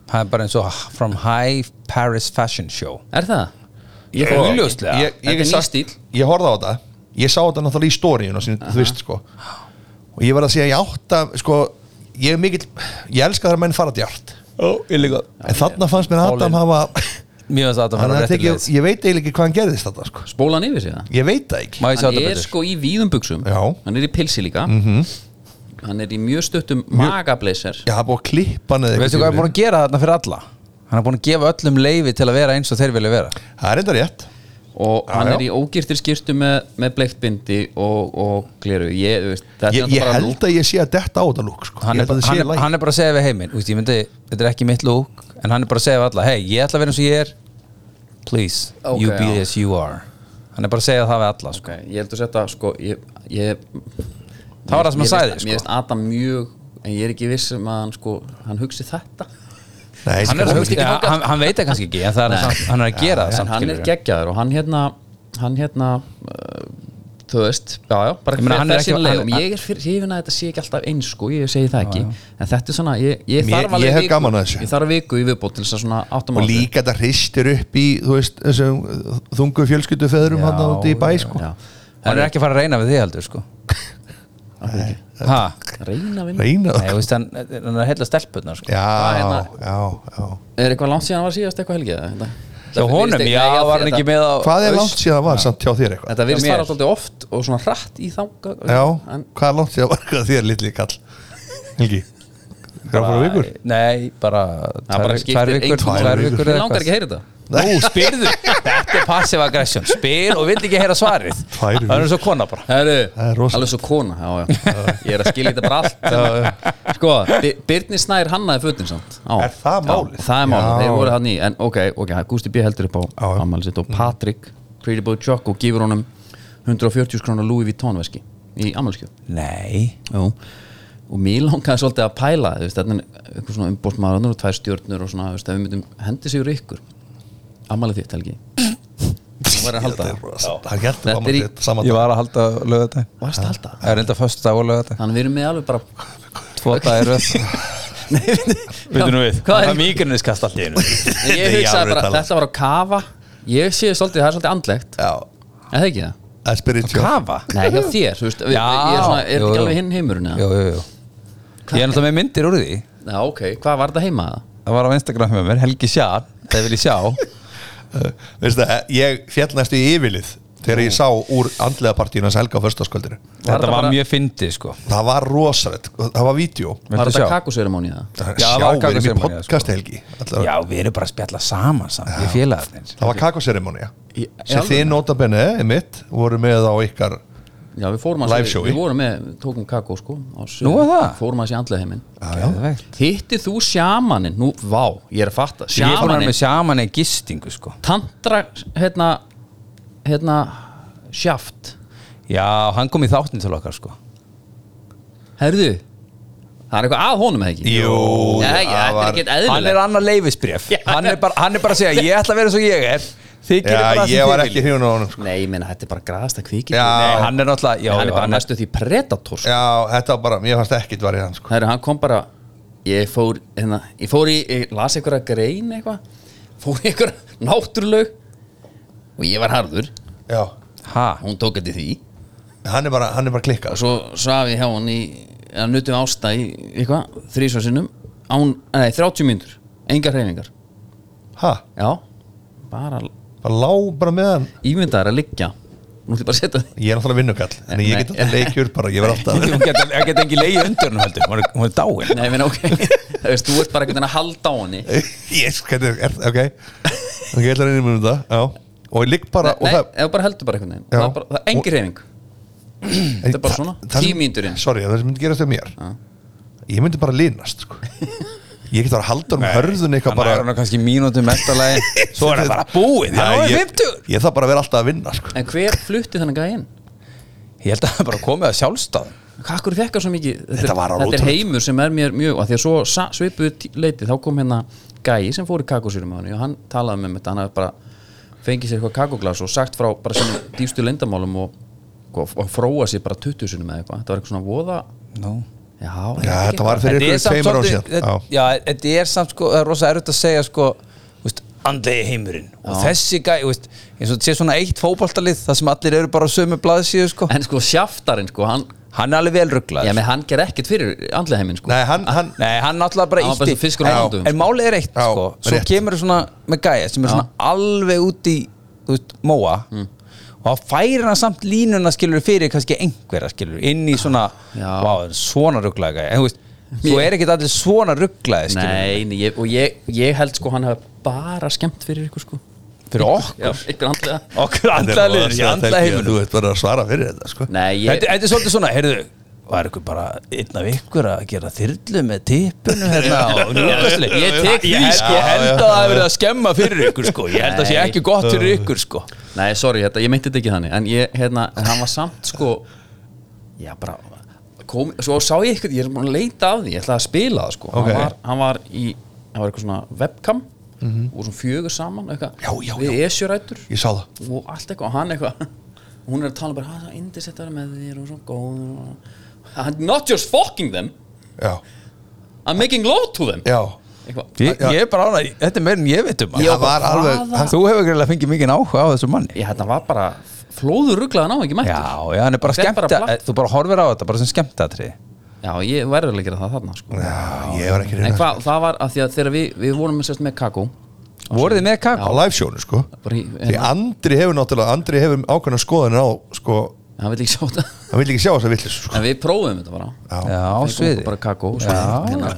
Það er bara eins og From High Paris Fashion Show er það? Ég augljóslega. ég, er ég, stíll. ég horfði á þetta Ég sá þetta náttúrulega í stóriðinu Þú veist sko Og ég var að segja ég átt að sko, Ég er mikill Ég elska það að menn fara djart Ó, ég líka En þarna fannst mér Adam hafa finnst að það hann var tekið, leið Ég veit eiginlega ekki hvað hann gerðist þetta sko. Spólan yfir sig það Ég veit það ekki ég Hann er betur? sko í víðum buksum Já. Mhm. Hann er í pilsi líka -hmm. Hann er í mjög stuttum magablazer Ég hafa búið að klippa hann eða Veistu hvað er búin að gera þarna fyrir alla? Hann er búin að gefa öllum leifi til að vera eins og þeir vilja vera Það er enda rétt og Já, hann já. er í ógirtir skýrtu með, með bleiktbindi og, og gleru ég, þú veist, þetta Ég, er ég náttúrulega bara held að ég sé að detta á þetta lúk sko. hann Ég er, held að bara, það hann, sé er, læg hann er bara að segja við heiminn Úst, ég myndi, Þetta er ekki mitt lúk En hann er bara að segja við alla Hei, ég ætla að vera eins og ég er Please, Ok, you be já. as you are Hann er bara að segja það við alla sko. ok, ég held að setja sko, ég, ég Það var það sem hann finnst- sko. mér finnst Adam mjög en ég er ekki viss um að hann sko hann hugsi þetta. Nei, hann, er, sko, ekki ja, hann, hann veit það kannski ekki En það er hann er að gera það samt hann er geggjaður og hann hérna hann hérna uh, þú veist, já já, bara Ég meina, hann er þessi ekki- leið hann- og ég er fyrir hrifin að þetta sé ekki alltaf eins sko, ég segi það ekki. en þetta er svona, ég, ég þarf alveg ég viku- ég þarf viku í viðbót til þess að svona áttum Og líka þetta hristir upp í Þú veist, þessum þungu fjölskyldu feðurum Já, hann úti í bæ sko. já, Hann er ekki að fara að reyna við því heldur sko. Ha? reyna við Reyna Nei, þú veist, hann, er að hella stelpunnar sko. Já, hérna? já, já er eitthvað langt síðan hann var síðast eitthvað helgið þetta, Hjá honum, já, var hann ekki með á Hvað er langt síðan var samt hjá þér eitthvað? þetta virðist fara alltaf oft og svona hratt í þanga Já, en, hvað er langt síðan var hvað þér litli kall? Helgi fyrir vikur? Nei, bara það bara tvær- vikur, eða langar ekki að heyra þetta Nú, spyrðu, þetta er passive aggression. Spyr og vill ekki heyra svarið. Tvær Það er svo kona bara. Herru, Það er rosalegt. alveg svo kona já, já. Ég er að skilja þetta bara allt. Sko, Bi- Birnir Snær hannaði fötin samt. Á. Er það málið? Já, það er málið, Já. þeir voru hann í. En ok, ok, Gusti B. heldur upp á Já, já. ammæli sitt Og Patrick, Pretty Boy Choco Gifur honum 140 skrónar Louis Vuitton veski Í ammælskjöf Nei. Jú. Og mér langaði svolítið að pæla þú veist, Þetta er eitthvað svona umbóstmaður Og tvær stjórnur og svona þú veist, Ef við myndum hendi sig úr ykkur Ammælið þitt, Helgi. Það var að halda. Að er saman Ég var að halda lögðatæg Varst að halda? Það er enda föstu dag og lögðatæg Þannig við erum með alveg bara Tvo dagir er- Það er mígrinniskast allt í einu. En Ég er hugsaði bara, talað. þetta var að kafa. Ég sé svolítið, það er svolítið andlegt. Já, Er það ekki það? það er spiritual Kafa? Nei, hjá þér, þú veist, Já, ég er svona, er jú, ekki alveg hinn heimurinn eða? Jú, jú, jú. Ég er náttúrulega með myndir úr því. Já, ok, hvað var þetta heima það? Það var á Instagram með mér, Helgi Sjár Það vil ég sjá Veistu það, ég fjall næstu í yfirlið Þegar ég sá úr andlega partíun hans Helga á föstaskvöldinu Þetta var mjög fyndið sko. Það var rosalegt, það var vídeo. Var þetta sjá? kakuserimóni það? Já, það Sjá, var við erum í kakóseremonía, sko. podcast Helgi. Já, við erum bara að spjalla saman saman Ég fíla það Það var í sem þið nota benni, mitt voru með á ykkar Já, við fórum að showi. Við vorum með, tókum kakó sko Nú var það? Fórum að sé andlega heiminn. Hittið þú sjamaninn? Nú, vá, ég er að fatta. Ég er búin að Sjamaninn, með sjaman í gistingu sko. Tantra, hérna Hérna, sjaft. Já, hann kom í þáttin til okkar sko. Herðu Það er eitthvað að honum eða ekki? Jú, það er var- Hann er annar leifisbref hann, er bara- hann er bara að segja, ég ætla að vera svo ég er Þið gerir bara Já, það sem ég var þið ekki viljið. hrjónu á honum sko. Nei, ég meina, þetta er bara graðasta kvikið Já. Nei, hann er náttúrulega já, hann er já, bara næstu því predator sko. Já, þetta var bara, mér fannst ekkit var í hann sko. Herru, hann kom bara ég fór, hérna, ég fór í ég las einhverja grein eitthvað fór í einhverja náttúrlaug og ég var harður Já, Ha, hún tók í því hann er bara, hann er bara og klikkað svo svaf ég hjá hann í eða nutum ásta í eitthvað þrísvarsinnum án, nei, 30 mínútur engar hreyfingar Ha, já, bara bara lá bara með hann ímyndaðar að liggja. Ég Ég er náttúrulega vinnukall En ég get Nei. alltaf leikjur bara, ég verð alltaf hún get, ekki leiði undir hún heldur Hún er, dáin. Nei, ég meina, ok, þú veist, þú ert bara einhvern veginn að halda á henni. Yes, er, ok. Ok, ég ætla að reyna með þetta, já. Og ég ligg bara og nei, það, eða bara heldur bara einhvern veginn. Það er, bara, það er engin hreyfing. Þetta er bara svona, það- tíu mínútur inn. Sorry, það sem myndi gerast um mér. Ég myndi bara linast sko. Ég get að halda um hörðun eitthvað Hann bara er hann kannski mínútu mestalagi Svo er það bara búið það er ég, 50 ég þarf bara að vera alltaf að vinna sko. En hver flutti þannig gæinn? Ég held að það er bara komið að sjálfstæðum Akkur fekk hann svo mikið Þetta, Þetta var er, alveg þetta er heimur sem er mér mjög og því að svo sa- svipuðu tí- leiti þá kom hérna gæi sem fór í kakosýrum og hann talaði með þetta hann hafði bara fengið sér eitthvað kakoglas og sagt frá bara sínum dýfstu leyndamálum og, og, og fróa sér bara 20 sinum eða eitthvað þetta var eitthvað svona voða no. Já, Já, þetta var fyrir ykkur tveimur ár svolítið- síðan. þetta- Já. Já, þetta er samt sko, það er rosa erfitt að segja sko andlegi heimurinn. Og þessi gæ, veist, eins og þetta sé svona eitt fótboltalið það sem allir eru bara sömu blaðsíðu sko. En sko sjaftarinn sko hann, hann er alveg vel rugglaður já, menn hann ger ekkert fyrir andlega heiminn sko. Nei, hann, hann Nei, hann náttúrulega bara ítti. En-. En málið er eitt, Já, sko. Svo rétt. kemur það svona með gæja sem er svona alveg út í, þú veist, móa. Mm. Þá færir hann samt línuna skilur fyrir kannski einhverja skilur inn í svona, Já. vá, svona rugglaði En þú veist, svo er ekkert allir svona rugglaði skilur nei, nei ég, og ég, ég held sko hann hafi bara skemmt fyrir ykkur sko. Fyrir já, okkur? Ykkur andlega. Okkur andlega liður, í andlega Þú heiminum veit bara að svara fyrir þetta sko. nei, ég, Þetta þetta er svolítið svona, heyrðu Var ykkur bara einn af ykkur að gera þyrlu með tippinu hérna og núkastli Ég tek því, sko. ég held að það hefur verið að skemma fyrir ykkur sko. Ég held að það sé ekki gott fyrir ykkur sko. Nei, sorry, þetta, ég meinti þetta ekki þannig. En ég, hérna, hann var samt sko Já, bara kom, Svo sá ég eitthvað, ég er búin að leita af því Ég ætlaði að spila það, sko. Ok. hann, var, hann var í, hann var eitthvað svona webcam Og svona fjögur saman eitthvað, Við esjurætur. Og allt eitthvað, hann eitthvað Hún er að tala bara, "Ha, það er indisett að vera með þér Og svo góð og... I'm Not just fucking them Já, I'm making love to them. Já. Eitthvað. Ég, ég er bara ánæg, þetta er meir en ég veit um. Já, það var alveg hann, Þú hefur greiðlega fengið mikið áhuga á þessu manni. Ég, þetta var bara flóður rugglaðan á ekki mættur. Já, já, hann er bara Þetta er bara skemmt platt. Þú bara horfir á þetta bara sem skemmt aðtrið Já, ég verður að gera það þarna, sko. Já, ég var ekki En reyna hvað, það var að því að þegar við, við vorum sérst með kakó. Voruð þið með Á kakó? live sjónu sko. Bara í, Því hérna, Andri hefur náttúrulega Andri hefur ákveðna skoðanir á sko hann vil ekki sjá þetta. Hann vil ekki sjá þess að villis sko. En við prófum þetta bara. Já, á sviði bara kakó hérna,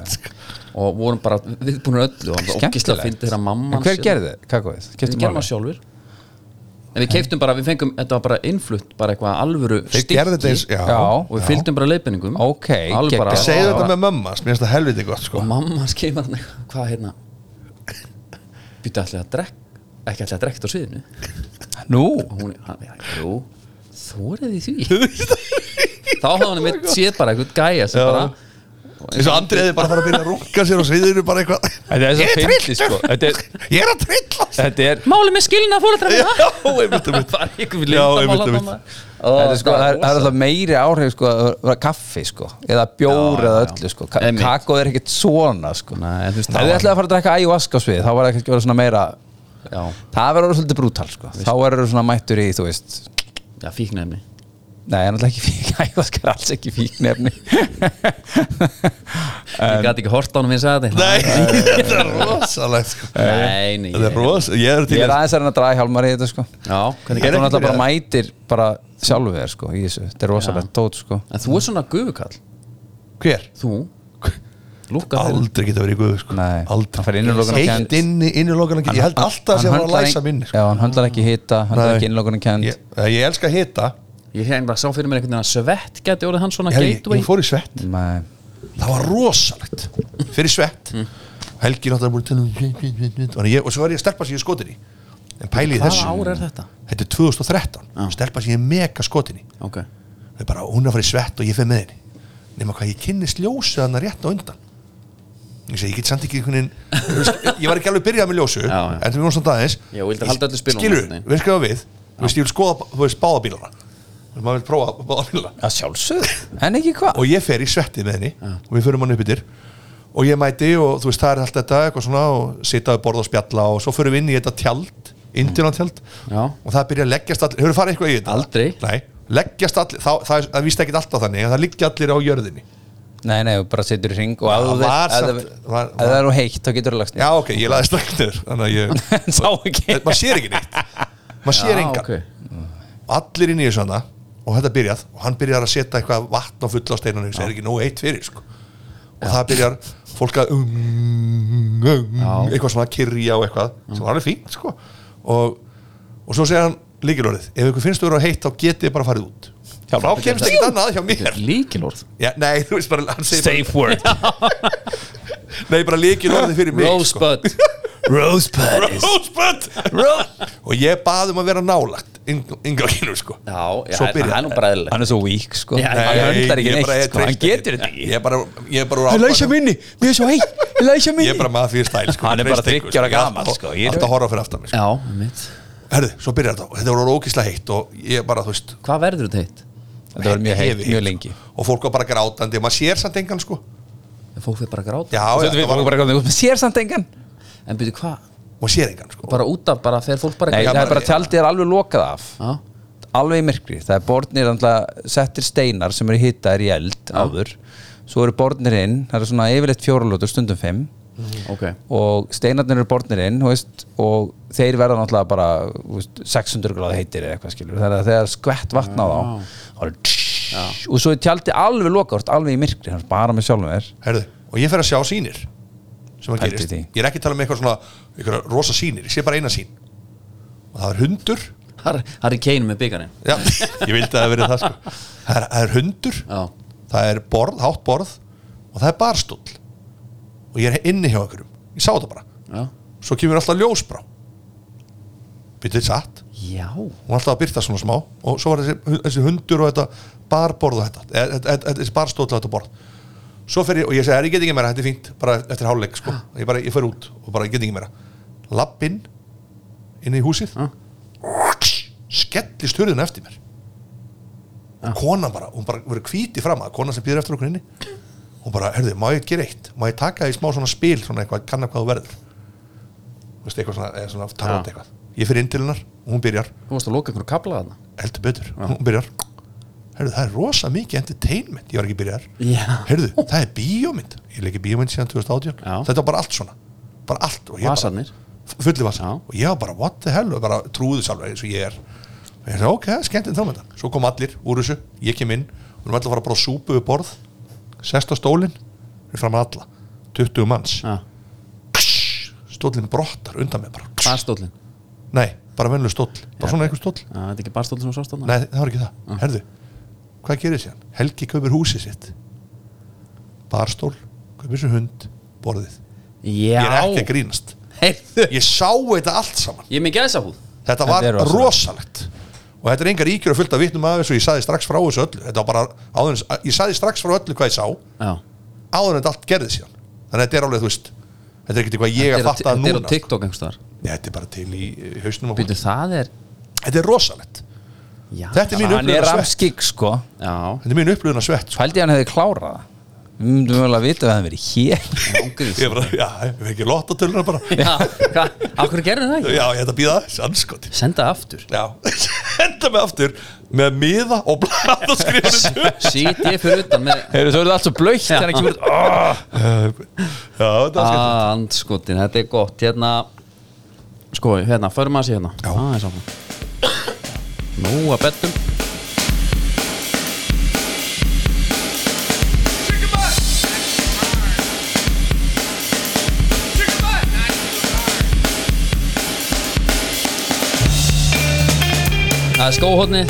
Og vorum bara viðbúinur öllu Og ógislega að fyndi þeirra mamma En hver gerði kakóið? Við maður? það sjálfur En við keiftum bara, við fengum, þetta var bara innflutt Bara eitthvað alvöru Já. Og við fylgdum bara leiðbenningum Ok, Alveg bara geggjað. Segðu Já. þetta með mömmas, mér finnst það helviti gott sko. Og mamma skemur hann eitthvað Hvað hérna? Býttu allir að drekk Ekki allir að drekkt á sviðinu? Nú, hún, hann, já, jú þórið í því þá hafði hann mitt séð bara eitthvað gæja sem Já. bara eins og Andri hefði bara farið að byrja að runga sér og sviðinu bara eitthvað þetta er svo er trillt, sko Þetta er, Ég er að trilla þetta er máli með skilna fóreldra Já, einmitt, einmitt það er ykkur Já, einmitt, einmitt. Þetta er, sko, það það, er, það er alltaf meiri áhrif sko, að vera kaffi sko, eða bjór eða öllu sko. Ka Einmitt. kakó er ekkert svona sko. Ef það þið ætlaði að fara að drekka ayahuasca á svið þá var það kannski verið svona meira já, það verður svolítið brútal sko. þá verður svona mættur í þú veist já, fíknefni nei, er ekki fík ayahuasca er alls ekki fíknefni ég gæti ekki hort á hann við sagði þetta. Nei, þetta er rosalegt sko. Nei, nei. Þetta er rosalegt, ég er ég er að aðeins að reyna að draga hjálmar í þetta sko. já, hvernig þú Er ekki náttúrulega bara mætir bara sjálfu þér sko, í þessu, þetta er rosalegt tót sko. en þú er svona gufukall. Hver? þú lúka Aldrei geta verið í guðu sko. Nei, Aldrei. Hann. Heitt inni, innilokunarkennd Ég held alltaf að sé að að læsa minni sko. já, hann höndlar ekki hita, höndlar Nei. ekki innlokunum kend ég, ég elska að hita. Ég hef bara sá fyrir mér einhvern veginn að svett geti orðið hann svona ég, ég, gateway. ég fór í svett. Nei. Það var rosalegt Fyrir svett. Mm. Helgi náttúrulega búin til Þannig ég- Og svo var ég að stelpa í. Skotinni En pæli í hvaða þessu. ár er þetta? Þetta er 2013 Stelpa sér mega skotinni ok, Það er bara, hún er að fara í svett og ég fyrir með henni. Nema hvað ég kynnist ljósu þannig rétt á undan ég segi, ég get samt ekki einhvern veginn ég var ekki alveg byrjað með ljósu Já, já. en þú erum svona aðeins. Já, skilur, við skoðum við? Þú veist, ég vil skoða, þú veist, báðabílana maður vil prófa báðabílana að sjálfsögðu, en ekki hvað? Og ég fer í svettið með henni og við förum hann upp yfir og ég mæti og þú veist, það er allt þetta eitthvað svona og sita við borð og spjalla og svo förum við inn í þetta tjald Indiana tjald. Já. og það byrja að leggjast allir, hefur farið eitthvað í þetta? Aldrei. Nei, leggjast allir, þá, það, það víst ekki alltaf þannig en það nei, nei, bara setur í ring og ef Það það- það er nú heitt, þá getur þú lagst Já, ok, ég laði stakk niður Þannig að ég sá ekki. Maður sér ekki neitt Maður sér Já, engan ok. Allir inn í þessu hana Og þetta byrjað Og hann byrjar að setja eitthvað vatn á fulla á steinunum Það er ekki nógu eitt fyrir sko. Og það byrjar fólk að um, um, um, Eitthvað svona kyrja og eitthvað Sem var alveg fínt sko. og, og svo segir hann líkilorðið Ef ykkur finnst þú vera heitt þá getið bara farið út Þá kemst ekki annað hjá mér. Líkilorð Já, Nei, þú veist bara hann segir bara, safe word. Nei, bara líkilorðið fyrir mig sko. Rosebud Rose Paris Rosebud og ég bað um að vera nálagt ynganginu sko. Já, já Svo það byrjar- er nú bara eðlilegt. Hann er svo weak sko. Já, Hann Nei, höndlar ekki ég bara- neitt ég sko Hann treysti getur þetta ekki. Ég er bara, ég er bara úr ástæðum- minni, mér er svo heitt. Hann læsa Ég er bara maður fyrir stæl sko. Hann er Ég bara treysti ykkur, 30 ára sko. Ég er gamall, alltaf- sko. Ég er- Alltaf að horfa fyrir aftan mig sko. Já, mitt Herðu, svo byrjar þetta. Og þetta voru ókíslega heitt og ég bara, þú veist Hvað verður þetta heitt? Þetta var mjög heitt, mjög lengi. Og fólk var bara grátandi og maður sér samt engan sko. Fólk fyrir bara að gráta Já, já, það var, Þú sér samt engan. En byrju hvað? maður sér engan sko. Bara út af, bara fer fólk bara Nei, það er bara tjaldið er alveg lokað af. Já, Alveg í myrkri. Það er borðnir andla settir steinar sem eru hittaðir í eld áður. Svo eru borðnir inn Það er svona yfirleitt fjóralótur stundum fimm. Ok. Og steinarnir eru borðnir inn þú veist, og þeir verða náttúrulega bara þú veist, 600 gráð heitir eða eitthvað skilur þegar þegar skvett vatna á þá og svo er tjaldi alveg lokast alveg í myrkri, er bara með sjálfum þér. Herðu, og ég fer að sjá sýnir sem að gerist. því. Ég er ekki að tala um eitthvað svona eitthvað rosa sýnir, ég sé bara eina sín og það er hundur. Har- Harry Kane með byggarinn Já, ég vildi að það verið það sko. Það er, það er hundur, Já, það er borð, hátt borð og það er barstóll og ég er inni hjá einhverjum, ég sá þetta bara. Já. Svo kemur alltaf ljósbrá. Þetta satt Já, og alltaf að byrta svona smá. Og svo var þessi, þessi hundur og þetta barborð og þetta, þessi barstóll og þetta borð. Svo fer ég og ég segi, "Herra, ég get ekki meira, þetta er fínt bara eftir háluleik, sko, ég, bara, ég fer út og bara, ég get ekki meira. Lappinn inn í húsið. Já. skellist hurðina eftir mér. Og konan bara, hún bara verið hvíti fram að konan sem býður eftir okkur inni. Hún bara, herðu, má ég gera eitt? Má ég taka því smá svona spil, svona eitthvað kanna hvað þú verður? Veist, eitthvað svona, svona tarót Já. eitthvað. Ég fyrir inn til hennar og hún byrjar. Þú varst að loka einhverju kabla þarna. Heldur betur, hún byrjar. Herðu, það er rosa mikið entertainment. Ég var ekki byrjar, Já. herðu, það er bíómynd. Ég leiki bíómynd síðan 2018 Já. þetta var bara allt svona, bara allt. Og ég bara- Vasarnir. fulli vasar, Já. og ég var bara what the hell, og bara trúði sjálfur eins og ég er. Og ég sagði, ok, skemmtinn þá með þetta. Svo kom allir úr þessu, ég kem inn. Og við erum allir að fara bara að súpu við borð. Sest á stólinn, við fram að alla. 20 manns, Já, stólinn brottar undan með bara, barstóllin nei, bara venlu stóll bara svona einhver stóll þetta er ekki barstóllin sem sást þarna Nei, það var ekki það. Herðu, hvað gerir síðan? Helgi kaupir húsið sitt. Barstól, kaupir sér hund, borðið. Já Ég er ekki að grínast. Heyrðu Ég sá þetta allt saman. Ég er með gæsa húð Þetta var Þetta er rosalegt. rosalegt. Og þetta er engar ríkjur að fylgta vitnum af þessu og ég saði strax frá þessu öllu. Þetta var bara, áður, en- ég saði strax frá öllu hvað ég sá, Já áður en þetta allt gerði síðan. Þannig að þetta er alveg, þú veist, þetta er ekkert eitthvað ég að Þetta er á- fatta Þetta er á núna. TikTok einhvers staðar Nei, þetta er bara til í hausnum Býtu það er Þetta er rosalegt. Já Þetta er mín hann er upplifun að svett. ramskik sko Já Þetta er mín upplifun að svett. sko. Pældi hann hefði klárað það Við myndum vel að vita að það hefði verið hér Ég bara, já, ég fekk ekki lottatöluna bara. Já, hvað? Akkur gerðu það ekki? Já, ég ætla að býða þess, anskoti Senda aftur Já, henda mig aftur með miða og blað og skrifa Sýt ég fyrir utan með Heyrðu, Svo er það allt svo blöytt Já. Þannig kemur oh, Já, þetta var skemmt Andskotin, þetta er gott Hérna Sko, hérna, förum að sé hérna. Er saman Nú að bettum Það er skóhóðni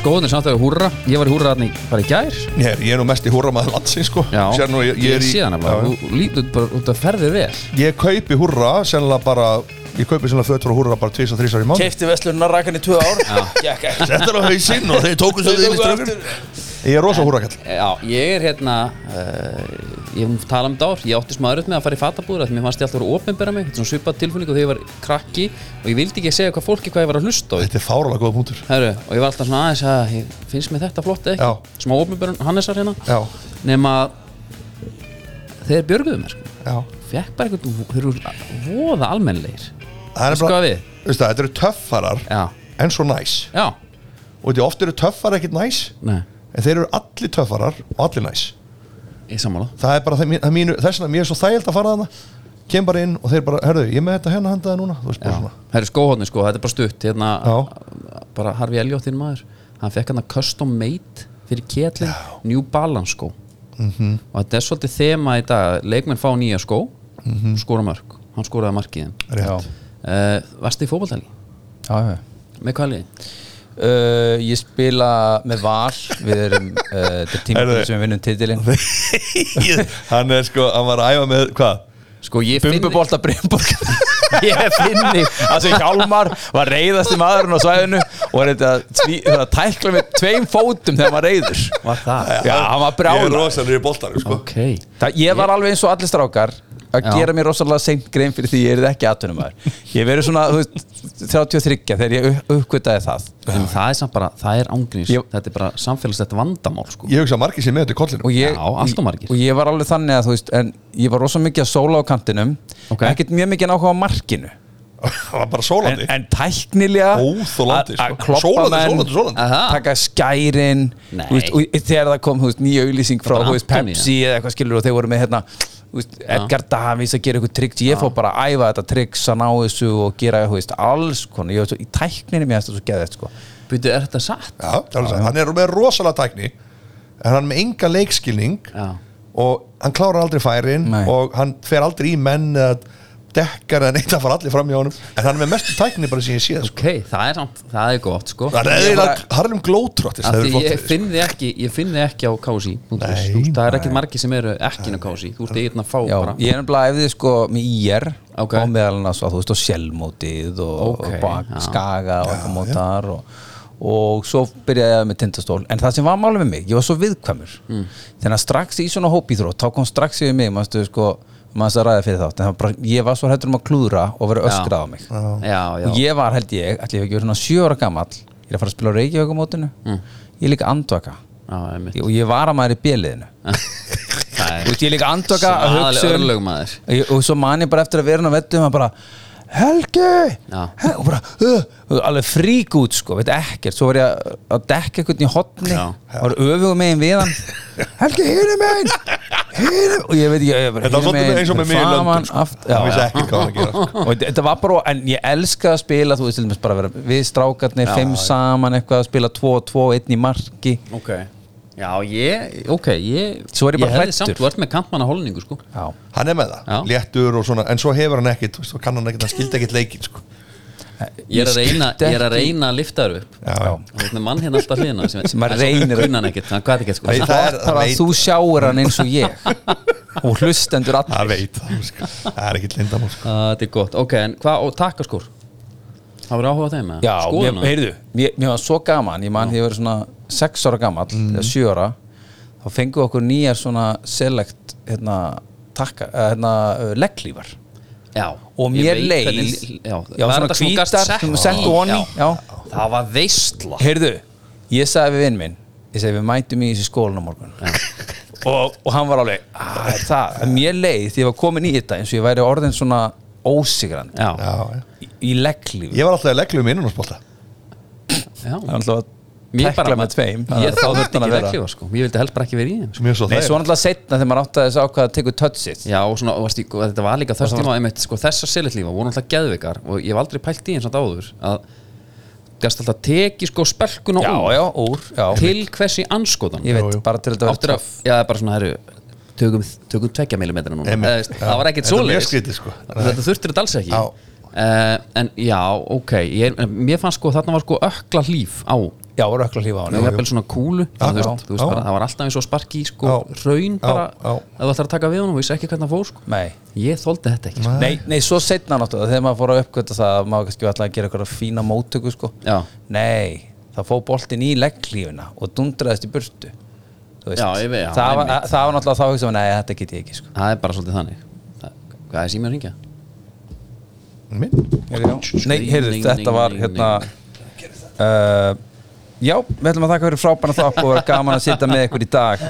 Skóhóðni samt að húrra. Ég var í húrra í- bara í gær. Ég, ég er nú mest í húrra maður landsins sko. Já, Sér nú, ég, ég, er í, sé hana bara Þú lítur bara út að ferðir vel. Ég kaupi húrra sennilega bara Ég kaupi sennilega fötur og húrra bara tvís og þrísar í mánu Keifti vestlunna rakan í tvö ár. Gekk ekki. Þetta er á hausinn og þeir tóku svo inn í ströfum Ég er rosa húrrakall Já, ég er hérna uh, Ég hef talað um þetta ár. Ég átti smá öðruð með að fara í fatabúður Mér fannst ég alltaf að opinbera mig. Þetta er svona svipað tilfinning og þegar ég var krakki Og ég vildi ekki segja hvað fólki hvað ég var að hlusta á. Þetta er fáralega góða punktur. Heru, Og ég var alltaf svona aðeins að ég, Finnst mér þetta flott eða ekki? Smá opinberun Hannesar hérna. Já, Nefn að Þeir björguðu mér sko. Fekk bara eitthvað Þeir eru voða almennlegir Það er Sko bara, við veistu það, þetta eru töffarar Já, en svo næs. Já, Og þetta oft eru töffar ekkert næs nei, En þeir eru allir töffarar og allir næs. Ég sammála. Það er bara það, það mínu, þess vegna mér er svo þægild að fara þarna. Kem bara inn og þeir bara, herðu, ég er með þetta hérna handaði núna. Þú veist bara svona. Það eru skóhóðni sko, þetta er bara stutt. Hérna, bara Harfi Eljótt þinn maður hann fekk hann að custom made fyrir kjetlin, New Balance skó. -hmm. og þetta er svolítið þema í dag. Leikmenn fá nýja skó -hmm. skóra mörg, hann skóraði markiðin Rétt uh, varstu í fótballtæli? Já, já með hvað liði? Uh, ég spila með Val Við erum, uh, þetta er Heyrðu. sem við vinnum titilinn Hann er sko, hann var að æfa með, hvað? Sko ég finn Bumbubolta Brynborg Ég finni Altså Hjálmar var reyðasti maðurinn á svæðinu og var þetta að tækla með tveim fótum þegar maður reyður Var það? Já, hann var Ég er rosalega í boltanum sko. Ok Það, ég var alveg eins og allir strákar að Já. gera mér rosalega seint grein fyrir því ég er ekki atvinnumæður ég verið svona veist, 33 þegar ég upp- uppgötaði það En það er samt bara, það er ángríns Ég- Þetta er bara samfélagslegt vandamál sko Ég hugsa að margir sem með þetta í kollinu og ég, Já, og ég var alveg þannig að þú veist en ég var rosalega mikið að sóla á kantinum Ok. ekkert mjög mikið náhuga á markinu Það var bara en, sólandi en tæknilega Óþolandi, að- að sko. kloppa Sólandi, menn, sólandi, sólandi. Aha. taka skærin veist, og þegar það kom veist, nýja auðlýsing frá. Pepsi eða eitthvað skilur og þeir voru með hérna veist, Edgar Davies að gera eitthvað tricks ég fór bara að æfa þetta tricks að ná þessu og gera þú veist, alls konar ég í tækninni mér þetta svo geðið sko. Byrju, er þetta satt? Já, það er alveg sagt. hann er með rosalega tækni en hann er með enga leikskilning Já og hann klárar aldrei færin Nei. og hann fer aldrei í menn eða dekkar eða neitt að fara allir fram hjá honum en hann er með mestu tækni bara sem ég sé sko. Ok, það er samt, það er gott sko það er því er flott ég fyrir, finn þið ekki, ég finn þið ekki á Nei, Það er ekkert nei. margir sem eru ekki á KSI Þú ert eigin að fá Já, bara ég er nefnilega efðið sko með IR Ok. og meðal annars að þú veist og sjálfmótið og, Ok, og bak, já. skaga og eitthvað mótar og, og svo byrjaði ég með tindastól en það sem var málið með mig, ég var svo viðkvæmur Mm. þannig að strax í svona hópíþrótt þá kom strax yfir mig, maður sko maður að ræða fyrir þátt, bara, ég var svo hættur um að klúðra og vera öskrað á mig. Já, já og ég var held ég, ætli ég hef ekki verið svona sjö ára gamall ég er að fara að spila á Reykjavíkumótinu Mm. ég er líka andvaka. Já, og ég var að maður í Þú veist, ég er líka andvaka að hugsa um og svo man ég bara eftir að vera á vettum að bara Helgi. Hel og bara, uh, alveg frík út sko, veit ekkert. Svo var ég að- dekka eitthvað í hotni var öfugum megin við hann. Helgi, hérna megin! Hérna og ég veit ekki ég bara, Þetta var hinum svolítið eins og með mig í framan, London sko. aft- sko. og þetta var bara, en ég elska að spila þú veist, til dæmis bara að vera við strákarnir Já, fimm já. saman eitthvað að spila 2-2, einn í marki. Ok Já, ég, ok, ég Svo er ég bara hefði hræddur. samt, þú ert með kantmanna holningu sko já, hann er með það, Já. léttur og svona en svo hefur hann ekkit, þú veist, og kann hann ekkit hann skildi ekkit leikin sko. Ég er að reyna, ég er að reyna að lifta þér upp já, og þú ert með mann hérna alltaf hlýna sem, Sem maður reynir að- kunna hann ekkert, hann hvað er ekki sko Nei, það er- bara að veit- þú sjáur hann eins og ég og hlustendur það allir veit það sko. það er ekkit lindamál sko. Ah, Þetta er gott, ok, en hvað, og takkaskór Það voru áhuga á þeim, eða? Já, mér, Skoðun á þeim? heyrðu, mér, mér var svo gaman ég man því að ég verið svona 6 ára gamall eða 7 ára þá fengum við okkur nýjar svona select hérna, takka, eh, hérna uh, legglífar. Já. Og mér leið Já, já Var svona í? já. Það var veistla heyrðu, ég sagði við vinn minn ég segi við mætum í þessi skólan á morgun. Og, og hann var alveg er það, mér leið því ég var komin í þetta eins og ég væri orðin svona ósigrand Já, já, já. í, í legglífi ég var alltaf að legglu um innanúrsbólta já. Það er alltaf að tekla með tveim Ég sko Ég vildi helst bara ekki vera í þeim sko. svo Nei, það svo náttúrulega setna þegar maður átti að þess að ákvaða að tekur touchið. Já, og, svona, og, þetta var líka þess tíma einmitt, sko, þessar selitlífa voru náttúrulega geðvikar og ég hef aldrei pælt í eins og áður að gæst alltaf teki sko spelkuna Já, úr já, úr, já til hvers í anskotan Ég veit, bara til þetta áttur vera að, já, bara svona herru tökum, tökum tvekja millimetra núna. Já. það var ekkit Þetta er mjög svoleiðis. skrítið, sko. þetta þurftir þetta alls ekki. Já. uh, en já, ok ég, er- mér fannst sko þarna var sko ökla hlíf á Já, rökkla hlífa á Nei, hann jafnvel svona kúlu það var alltaf eins og sparki sko raun bara. ef þú ætlar að taka við honum og vissi ekki hvernig það fór sko. Nei, ég þóldi þetta ekki sko. nei, nei svo setna náttúrulega þegar maður fór að uppgöta það að maður kannski ætlaði að gera eitthvað fína móttöku sko. Nei, það fóð boltinn í legglífuna og dundraðist í burtu Já, ég veit, já, það, var, það var náttúrulega þá hugsa Nei, þetta get ég ekki sko. Það er bara svolítið þannig. Það, hvað er símið að ringja? Nei, heyrðu, þetta var hérna uh, Já, við ætlum að þakka fyrir frábæna þátt og vera gaman að sitja með ykkur í dag.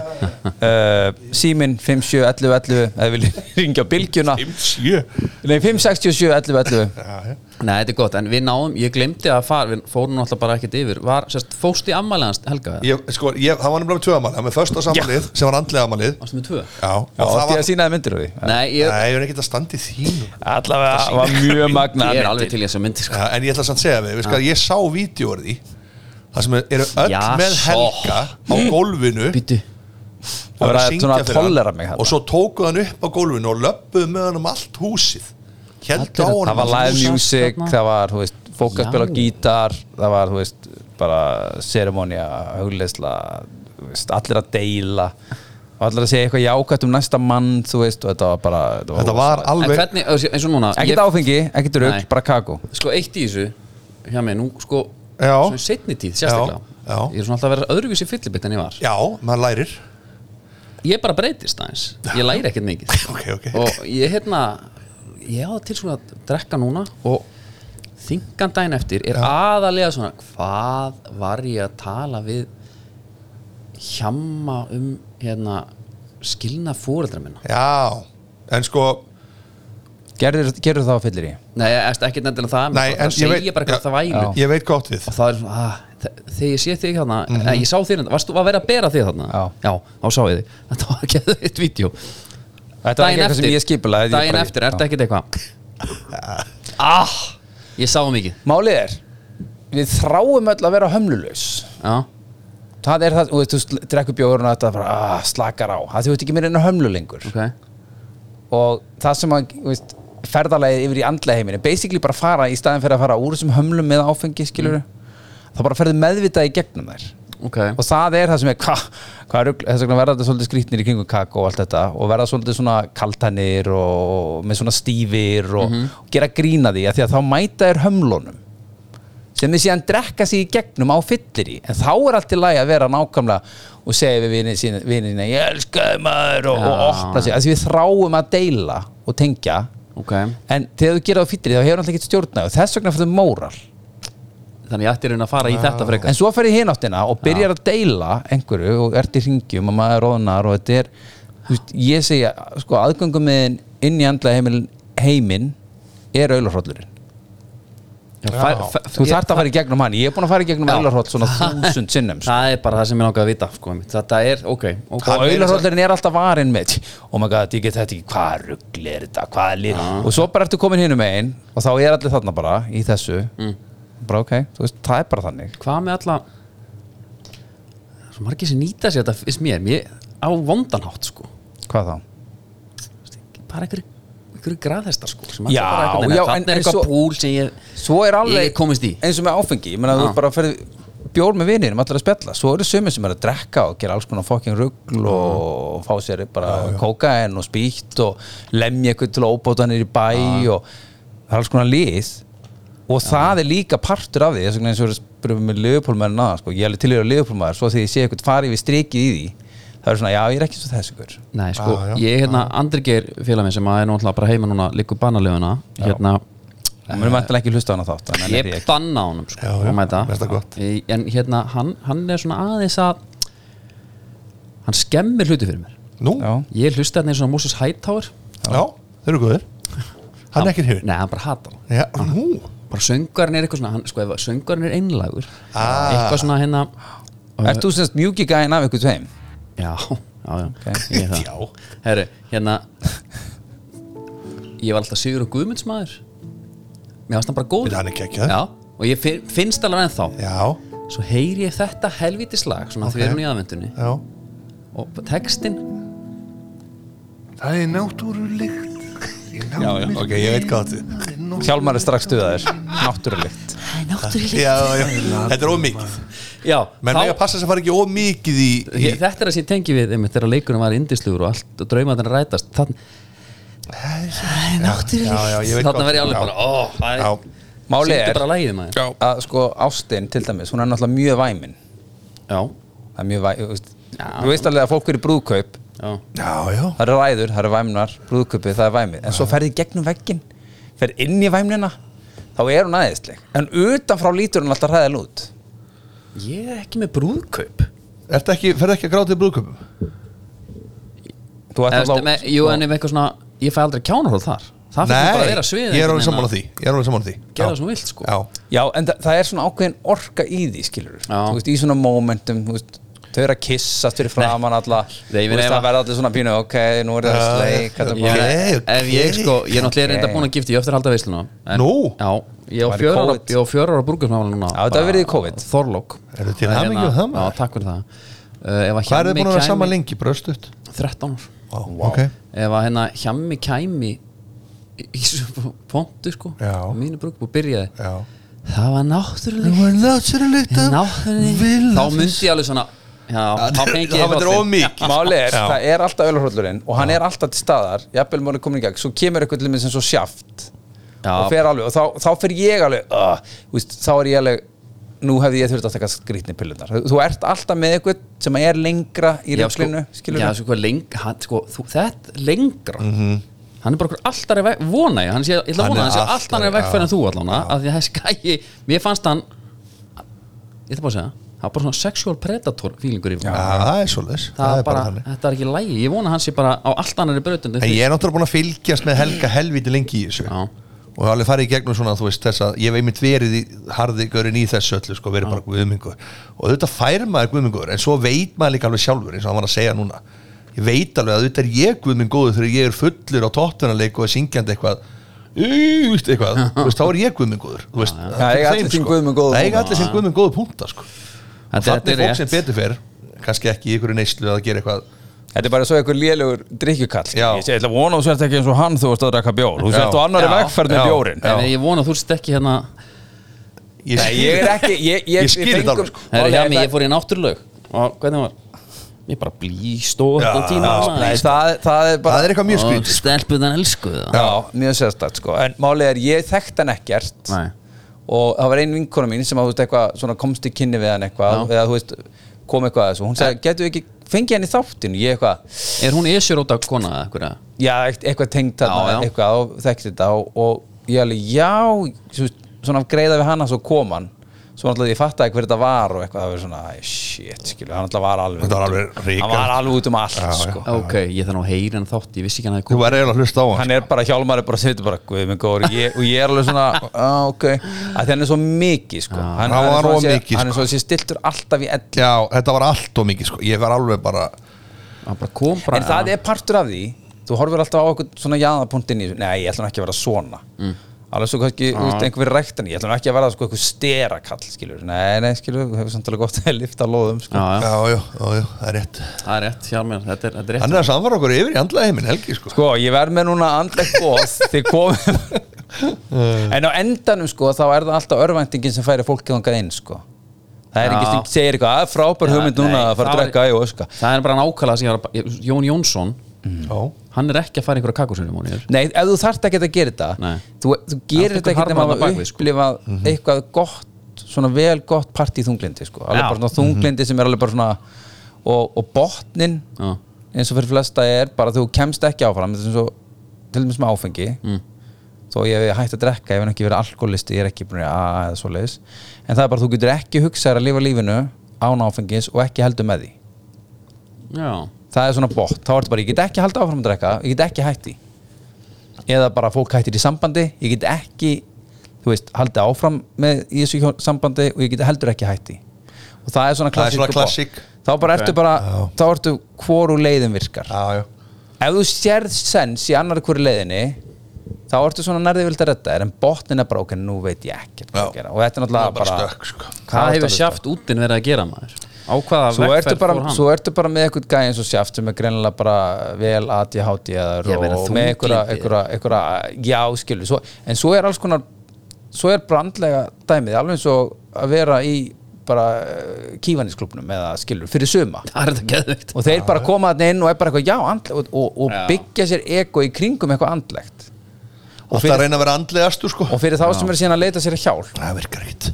Uh, Símin 57 11 11 eða vilja ringja á bylgjuna. 57 Nei, 567 11 11 já, já. Nei, þetta er gott, en við náðum, ég glemdi að fara við fórum náttúrulega bara ekkert yfir. Var, sérst, fóst í ammæli hans, Helga Ég, sko, ég, það var nefnilega tvö amalið, það var með första samalið sem var andlega amalið varstu með tvö? Já, það því var að sínaði myndir af því? Nei, ég, Nei, ég er ekkert að standa í þínu Allavega var mjög magna ég er alveg til Það sem eru öll Já, með svo. helga á gólfinu Býtu, og Það var eru að syngja svona fyrir hann. tollera mig þarna. Og svo tókuð hann upp á gólfinu og löppuðu með hann um allt húsið Héldu á Allir- hann Það var live Þú music, þarna. það var, þú veist, fólk að Já. á gítar Það var, þú veist, bara ceremonía, hugleisla Veist, allir að deila og allir að segja eitthvað jákvæmt um næsta mann þú veist, og þetta var bara Þetta var En alveg hvernig, eins og núna ekkert ég- áfengi, ekkert rugg, Nei. bara kakó Sko eitt í þessu hjá mig, nú sko. Svona setni tíð, sérstaklega. Já, já. Ég er svona alltaf að vera öðruvísi fyllibitt en ég var. Já, maður lærir. Ég bara breytist aðeins. Ég læri ekkert mikið. Ok, ok. Og ég hérna Ég á til svona að drekka núna Og þingan daginn eftir er aðalega svona Hvað var ég að tala við Hjamma um hérna Skilna fóreldra minna? Já, en sko gerður, gerður það á fyllir í Nei, eftir ekki nefnilega það? Nei, Það en ég segja veit- bara hvað Já. það Já. Ég veit gott við. Og það er svona ah, þe- þegar ég sé þig þarna mm ég sá þér, hérna, varstu að vera að bera þig þarna? Já. þá sá ég þig, þetta var ekki eitt vídeo. Þetta var ekki eitthvað sem ég skipulaði daginn eftir, ertu ekkert eitthvað? Ah, ég sá mikið. Málið er, við þráum öll að vera hömlulaus. Já, það er það, þú veist, þú og þetta bara, ah, slakar á, það þú veist ekki mér einu hömlu lengur ok. Og það sem að, þú veist, ferðalagið yfir í andlega heiminu, basically bara fara í staðin fyrir að fara úr þessum hömlum með áfengi skilur þá bara ferðu meðvitað í gegnum þær. Ok, og það er það sem er hva, hva er, þess vegna verða þetta svolítið skrýtnir í kringum kakó og allt þetta og verða svolítið svona kaltanir og með svona stífir og, og gera grína því að því að þá mæta er hömlunum sem þið síðan drekka sig í gegnum á fyllir í. En þá er allt í lagi að vera nákvæmlega og segja við sína ég elskaði maður og, og Já. opna sig. Að því við þráum að deila og tengja ok. En þegar þú gerir það á í þá hefur alltaf ekki stjórna og þess vegna fyrir móral. Þannig ég ætti raun að fara í þetta frekar. En svo fer ég hináttina og byrjar að deila einhverju og ert í ringjum og maður róðnar og þetta er veist, ég segja, sko, aðgöngum með inn í andlega heimil, heiminn er fær- fær- Þú þarft að fara í gegnum hann, ég er búin að fara í gegnum auðlarhroll svona þúsund sinnum sko. það er bara það sem ég langaði að vita sko, þetta er, ok, ok. Og auðlarhrollurinn er alltaf varinn með oh my god, ég get þetta ekki, hvað ruggli er þetta? Hvað er lið, og svo bara ertu komin hinum einn og þá er allir þarna bara í þessu. Bara ok, þú veist, það er bara þannig. Hvað með alla svo margir sem nýta sér þetta fyrst mér, mér á vondanhátt sko. Hvað þá? bara einhverju einhverju graðhestar sko sem Já, bara já, en- er en eitthvað svo- púl sem ég svo er alveg eins og með áfengi, ég meina þú Já. bara ferð bjór með vinir, allir að spjalla. Svo eru sömur sem er að drekka og gera alls konar fokking rugl og fá sér bara kókain og spýtt og lemja eitthvað til að óbóta hann í bæ og það er alls konar lið. Og það er líka partur af því eins og við spyrum með liðupólmaður sko, ég er til að liðupólmaður svo því ég sé eitthvað farið við strikið í því það er svona, já, ég er ekki svo þess ykkur Nei, sko, Já, já, ég hérna, Andri Geir félag minn sem að er náttúrulega bara heima núna líku bannalöfuna, hérna það munum vantilega ekki hlusta á þátt þannig að ég nenni ekki. banna honum, sko, Já, já. Í- en hérna, hann, hann er svona aðeins að hann skemmir hluti fyrir mér. Nú, Já. ég hlusta hérna eins og Moses Hightower. Já, þeir eru góðir. Hann er ekki hér. Nei, hann bara hatar hann. Já, bara söngarinn er eitthvað svona, hann, sko, ef söngarinn er einlægur Ah. eitthvað svona hérna Ert þú semst mjúki gæðin af ykkur tveim? Já, já, já, ég er það. Já. Herru, hérna Ég var alltaf Sigur og Guðmundsmaður. Mér varst hann bara góð er. Já, og ég fin, finnst alveg ennþá. Já, Svo heyri ég þetta helvítislag Svona Ok. því við erum í aðvendunni Og textin Það er náttúrulegt Já, já, ok, ég veit hvað þetta Hjálmar er strax stuðaðir Náttúrulegt. Já, já, þetta er ómikið Já, Menn þá- mega passa þess að fara ekki ómikið í, í ég, Þetta er að sem ég tengi við einmitt, Þegar leikurinn var indislugur og allt Og draumaðin rætast. Þannig hvað- verð ég alveg Já. bara Ó, það Já, er Málið Sýndu er bara lægið að sko Ástin til dæmis, hún er náttúrulega mjög væmin. Já, það er mjög væmin þú veist, alveg að fólk eru í brúðkaup já, já, já. Það eru ræður, það eru væmnar, brúðkaupið, það er væmið en svo ferði gegnum veggin ferði inn í væmnina, þá er hún aðeinsleg en utanfrá lítur hún alltaf hræðil út. Ég er ekki með brúðkaup. Ertu ekki, ferðu ekki að gráta í brúðköpum? þú ert alltaf með, Jú, en ef eitthvað svona Ég fæ aldrei kjánarhóð þar. Það fyrir bara að vera svið ég er alveg sammála því. Ég er alveg sammála því. Gerðu Já. það sem þú vilt, sko. Já, já, en það, það er svona ákveðin orka í því skilur þú veist, í svona momentum þú veist, þau eru að kissast fyrir framan alla. Nei, þú veist, það að- verða allir svona pínu ok, nú er það Já, sleik þetta er Ég, sko, ég er náttúrulega Ok. reynda búin að gifta, ég á eftir að halda veisluna en, Nú? Já, ég á fjör ára, á brúkasmála núna. Já, þetta bara hefur verið í COVID. Þorlók Eru til Það er hamingju með það, Já, maður? takk fyrir það. Ef að Hvað er þið búin að vera saman lengi, bröstut? 13 ár. Ef að hérna hjammi kæmi í, pontu sko Já. Mínu brúk og byrjaði. Já. Það var náttúrulega var náttúrulegt Náttúrulega Þá myndi ég alveg svona Já, þá fengi ég Það er hrollinn. of mikið. Máli er, það er alltaf ölurhóllurinn og hann er alltaf til staðar, jafnvel múli komin í gang svo kemur eitthvað til mig sem svo sjaft Já. og fer alveg, og þá, þá fer ég alveg uh, veist, þá er ég alveg nú hefði ég þurft að taka skrýtni pillunar þú ert alltaf með eitthvað sem er lengra í sko, röflinu, skilur já, sko, hvað leng, hann, sko, þú, þetta lengra. Hann er bara okkur alltaf er veg, vona ég, hann sé, ég ætla Hann að vona er hann sé alltaf- er en já. þú allan að því að þessi gæi, mér fannst hann ég ætla bara að segja það var bara svona sexual predator feelingur í Já, það er svolítið það er bara, þetta er ekki lægi, ég vona hann sé bara á allt annari En ég er náttúrulega búin að fylgjast með Helga helviti lengi í þessu. Já. og hef alveg farið í gegnum svona, þú veist, þess að ég hef einmitt verið í harði görin í þessu öllu, sko, verið bara guðmingur. Og auðvitað fær maður guðmingur en svo veit maður líka alveg sjálfur eins og hann var að segja núna. Ég veit alveg að auðvitað er ég guðmingur þegar ég er fullur á tóttunarleik og er syngjandi eitthvað. Í, veist, eitthvað, þú veist, þá er ég guðmingur þú veist, Já, það er eiga þeim, allir sín. Guð minn góða Það eiga punkta. allir sín guðminn góða punta sko. Þetta- er fólk sem rétt. betur fer kannski ekki í ykkur neyslu að gera eitthvað Þetta er bara svo einhver lélugur drikkjukall Já. Ég ætla að vona að þú sért ekki eins og hann þú varst að drakka bjór Þú sért á annari Já. vegferð með Já. bjórin en ég vona að þú sért ekki hérna ég, Nei, ég er ekki Ég, ég, Ég skil við þetta fengum- alveg, sko. Herri, hjá er mig, það- ég fór í náttúrulög og hvernig var ég bara blíst og Já. Nei, það, það er bara það er eitthvað mjög og skrítið stelpuðan elsku það Já, mjög sérstætt sko En málið er, ég þekkt hann ekkert Nei. Og það var ein vinkona mín sem að, veist, eitthvað, svona, komst í kynni við hann eitthvað. Eða veist, kom eitthvað að þessu Hún sagði, getur við ekki fengið hann í þáttinu Ég eitthvað, er hún esjuróta kona eða eitthvað já, eitt- eitthvað tengt já. eitthvað og þekkti þetta og, og ég alveg, já svona greiða við hana svo kom hann svo náttúrulega ég fattaði hver þetta var og eitthvað það var svona, shit, skilur, hann náttúrulega var alveg Þetta var alveg ríkast. hann var alveg út um allt, Já, já. sko. Ok, ég þarf nú að heyra hann þátt ég vissi ekki hann að þú var eiginlega að hlusta á hann hann er bara, hjálmar er bara að setja bara, guð minn góður ég, og ég er alveg svona, ah, ok. Að hann er svo mikið, sko. Hann, Hann hann er var svo of að sé- mikið, hann er sko. svo að sé stiltur alltaf í ell Já, þetta var allt og mikið sko. Ég var alveg bara hann bara kom bara en það er partur af því þú horfir alltaf á okkur svona jaðapunktinn í þessu nei, ég ætla nú ekki að vera svona alveg svo kannski, þú veist, einhver ræktan ég ætla nú ekki að vera sko eitthvað sterakall skilur, nei, nei, skilur, þú hefur samt alveg gott að lifta lóðum, sko. Já, já, Já, já, það er rétt. Það er rétt hjá mér þetta er, þetta er rétt. Hann er að samfara okkur yfir í andlega heiminn Helgi sko. Sko, ég verð með núna andlegt góð þið komum En á endanum sko, þá er það alltaf örvæntingin sem færi fólkið þangað inn sko. Það er ekki segir eitthvað, að frábær hugmynd núna að fara að drekka í og öska það er bara nákvæmlega sem ég var að Jón Jónsson, Já, hann er ekki að fara einhverja kakusunumónir Nei, ef þú þarft ekki að gera þetta þú, þú gerir er þetta ekki nema að sko. upplifa eitthvað gott, svona vel gott partí þunglindi sko, alveg bara svona þunglindi sem er alveg bara svona og, og botnin Já. eins og fyrir flesta er bara þú kemst ekki áfram og til dæmis með áfengi. Mm. þó ég hef hægt að drekka, ég hef ekki verið alkoholisti ég er ekki búin að eða svo leiðis en það er bara þú getur ekki hugsað að lifa lífinu án áfengis og ekki heldur með því. Já, það er svona bótt, þá er þetta bara ég get ekki haldið áfram að drekka, ég get ekki hætti eða bara fólk hættir í sambandi ég get ekki, þú veist haldið áfram með í þessu sambandi og ég get heldur ekki hætti og það er svona er klassík svona klassík. þá bara ertu bara, Já. þá ertu hvoru leiðin virkar. Já ef þú sérð sens í annar hverju leiðinni þá ertu svona nærðið vilt að þér en botnin er bara ok, nú veit ég ekki og þetta er náttúrulega er bara stökk sko. hvað hefur sjáft sjaft útin verið að gera maður á hvaða svo ertu, bara, fór hann? svo ertu bara með eitthvað gæði eins og sjáft sem er greinilega bara vel ADHD eða og með einhverja, já skilu, svo, en svo er alls konar svo er brandlega dæmið alveg eins og að vera í bara uh, kífanisklubnum eða skilur fyrir suma. Það er þetta geðveikt. Og þeir bara koma þarna inn og er bara eitthvað já andlegt og, og, og byggja sér ego í kringum eitthvað andlegt og fyrir, reyna að vera andlegastur sko. og fyrir þá sem er síðan að leita sér að hjálp Það virkar ekkert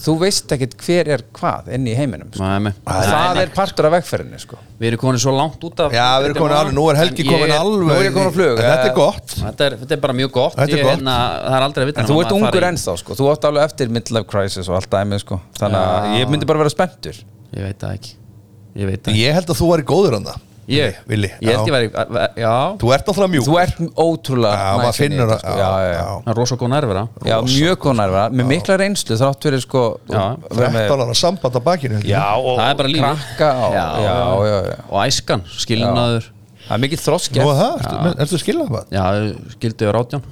þú veist ekkit hver er hvað inn í heiminum sko. Nei, nei. það er partur af vegferðinni sko. við erum komin svo langt út af Já, við erum komin alveg, nú er Helgi komin alveg nú er ég komin á flug, En Þetta er gott þetta er, þetta er bara mjög gott, er Ég, gott. hérna, það er aldrei að vita en þú ert ungur ennþá sko. þú átt alveg eftir midlife crisis og allt dæmið sko. þannig að ég myndi bara vera spenntur ég veit það ekki ég veit það ekki Ég held að þú væri góður hann það ég, Vili, ég held já. ég væri já, Þú ert náttúrulega mjúk þú ert ótrúlega Já, maður finnur það, sko. já, já, já, já. það er rosa góð nærvera. Já, mjög góð nærvera, með mikla reynslu þrátt fyrir sko Já. vera með- 13 ára samband á bakinu. Já, og Það er bara lífið. krakka og, já, já, já, og æskan, skilnaður. Það er mikið þroski Nú að það, ertu, skilnað það? já, skildu ég rátján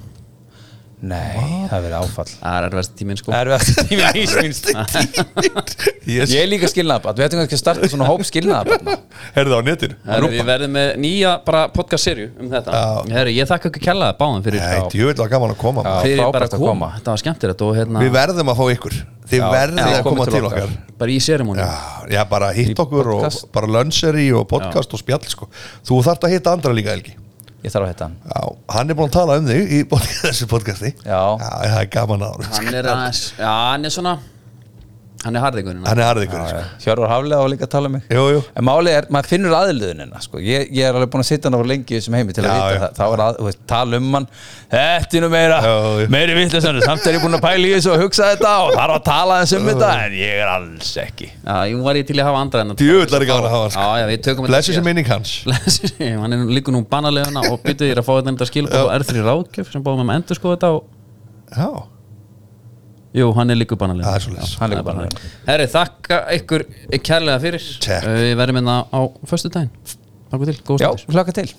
Nei, það verið áfall. Það er erfæst tíminn sko. Erfiðast tími lífsminst yes. Ég er líka skilnaðabat, við ættum kannski að starta svona hóp skilnaðabat Herðu það á netinu. Herru, Við verðum með nýja bara podcast-serju um þetta. Já. Herru, ég þakka ekki kella báðum fyrir, Nei, djúvill var gaman að koma Já. fyrir bara að að koma. koma. Þetta var skemmtilegt og hérna Við verðum að fá ykkur. Þið já, að koma til okkar. bara í seremóni Já, bara hitt okkur og bara luncheri og podcast og spjall sko. Þú þarft að hitta andra líka Helgi Ég þarf að hitta hann Já, hann er búin að tala um þig í þessu podcasti Já. það er gaman að er já, hann er svona Hann er harðingurinn Hann er harðikur sko. Hjörvar Haflega var líka að tala um mig. Jú, jú. En málið er, maður finnur aðliðunina sko. ég, ég er alveg búin að sitja hann á lengi í þessum heimi til að Já, vita já. það, þá er að, þú veist, tala um hann. Þetta er nú meira, Já, meiri vittlesanur Samt er ég búin að pæla í þessu og hugsa þetta og þarf að tala þess um þetta En ég er alls ekki. Já, ég var ég til að hafa andra en að ég gaman að hafa hann, sko. Já, já, við tökum Blessi sem minning hans. Hann er líka nú banaleguna og byttu Jú, hann er líka banaleguna Það er banaleguna. Herri, þakka ykkur kærlega fyrir. Check. Við verðum hérna á föstu daginn Takk til, góð Já, stundir. hlaka til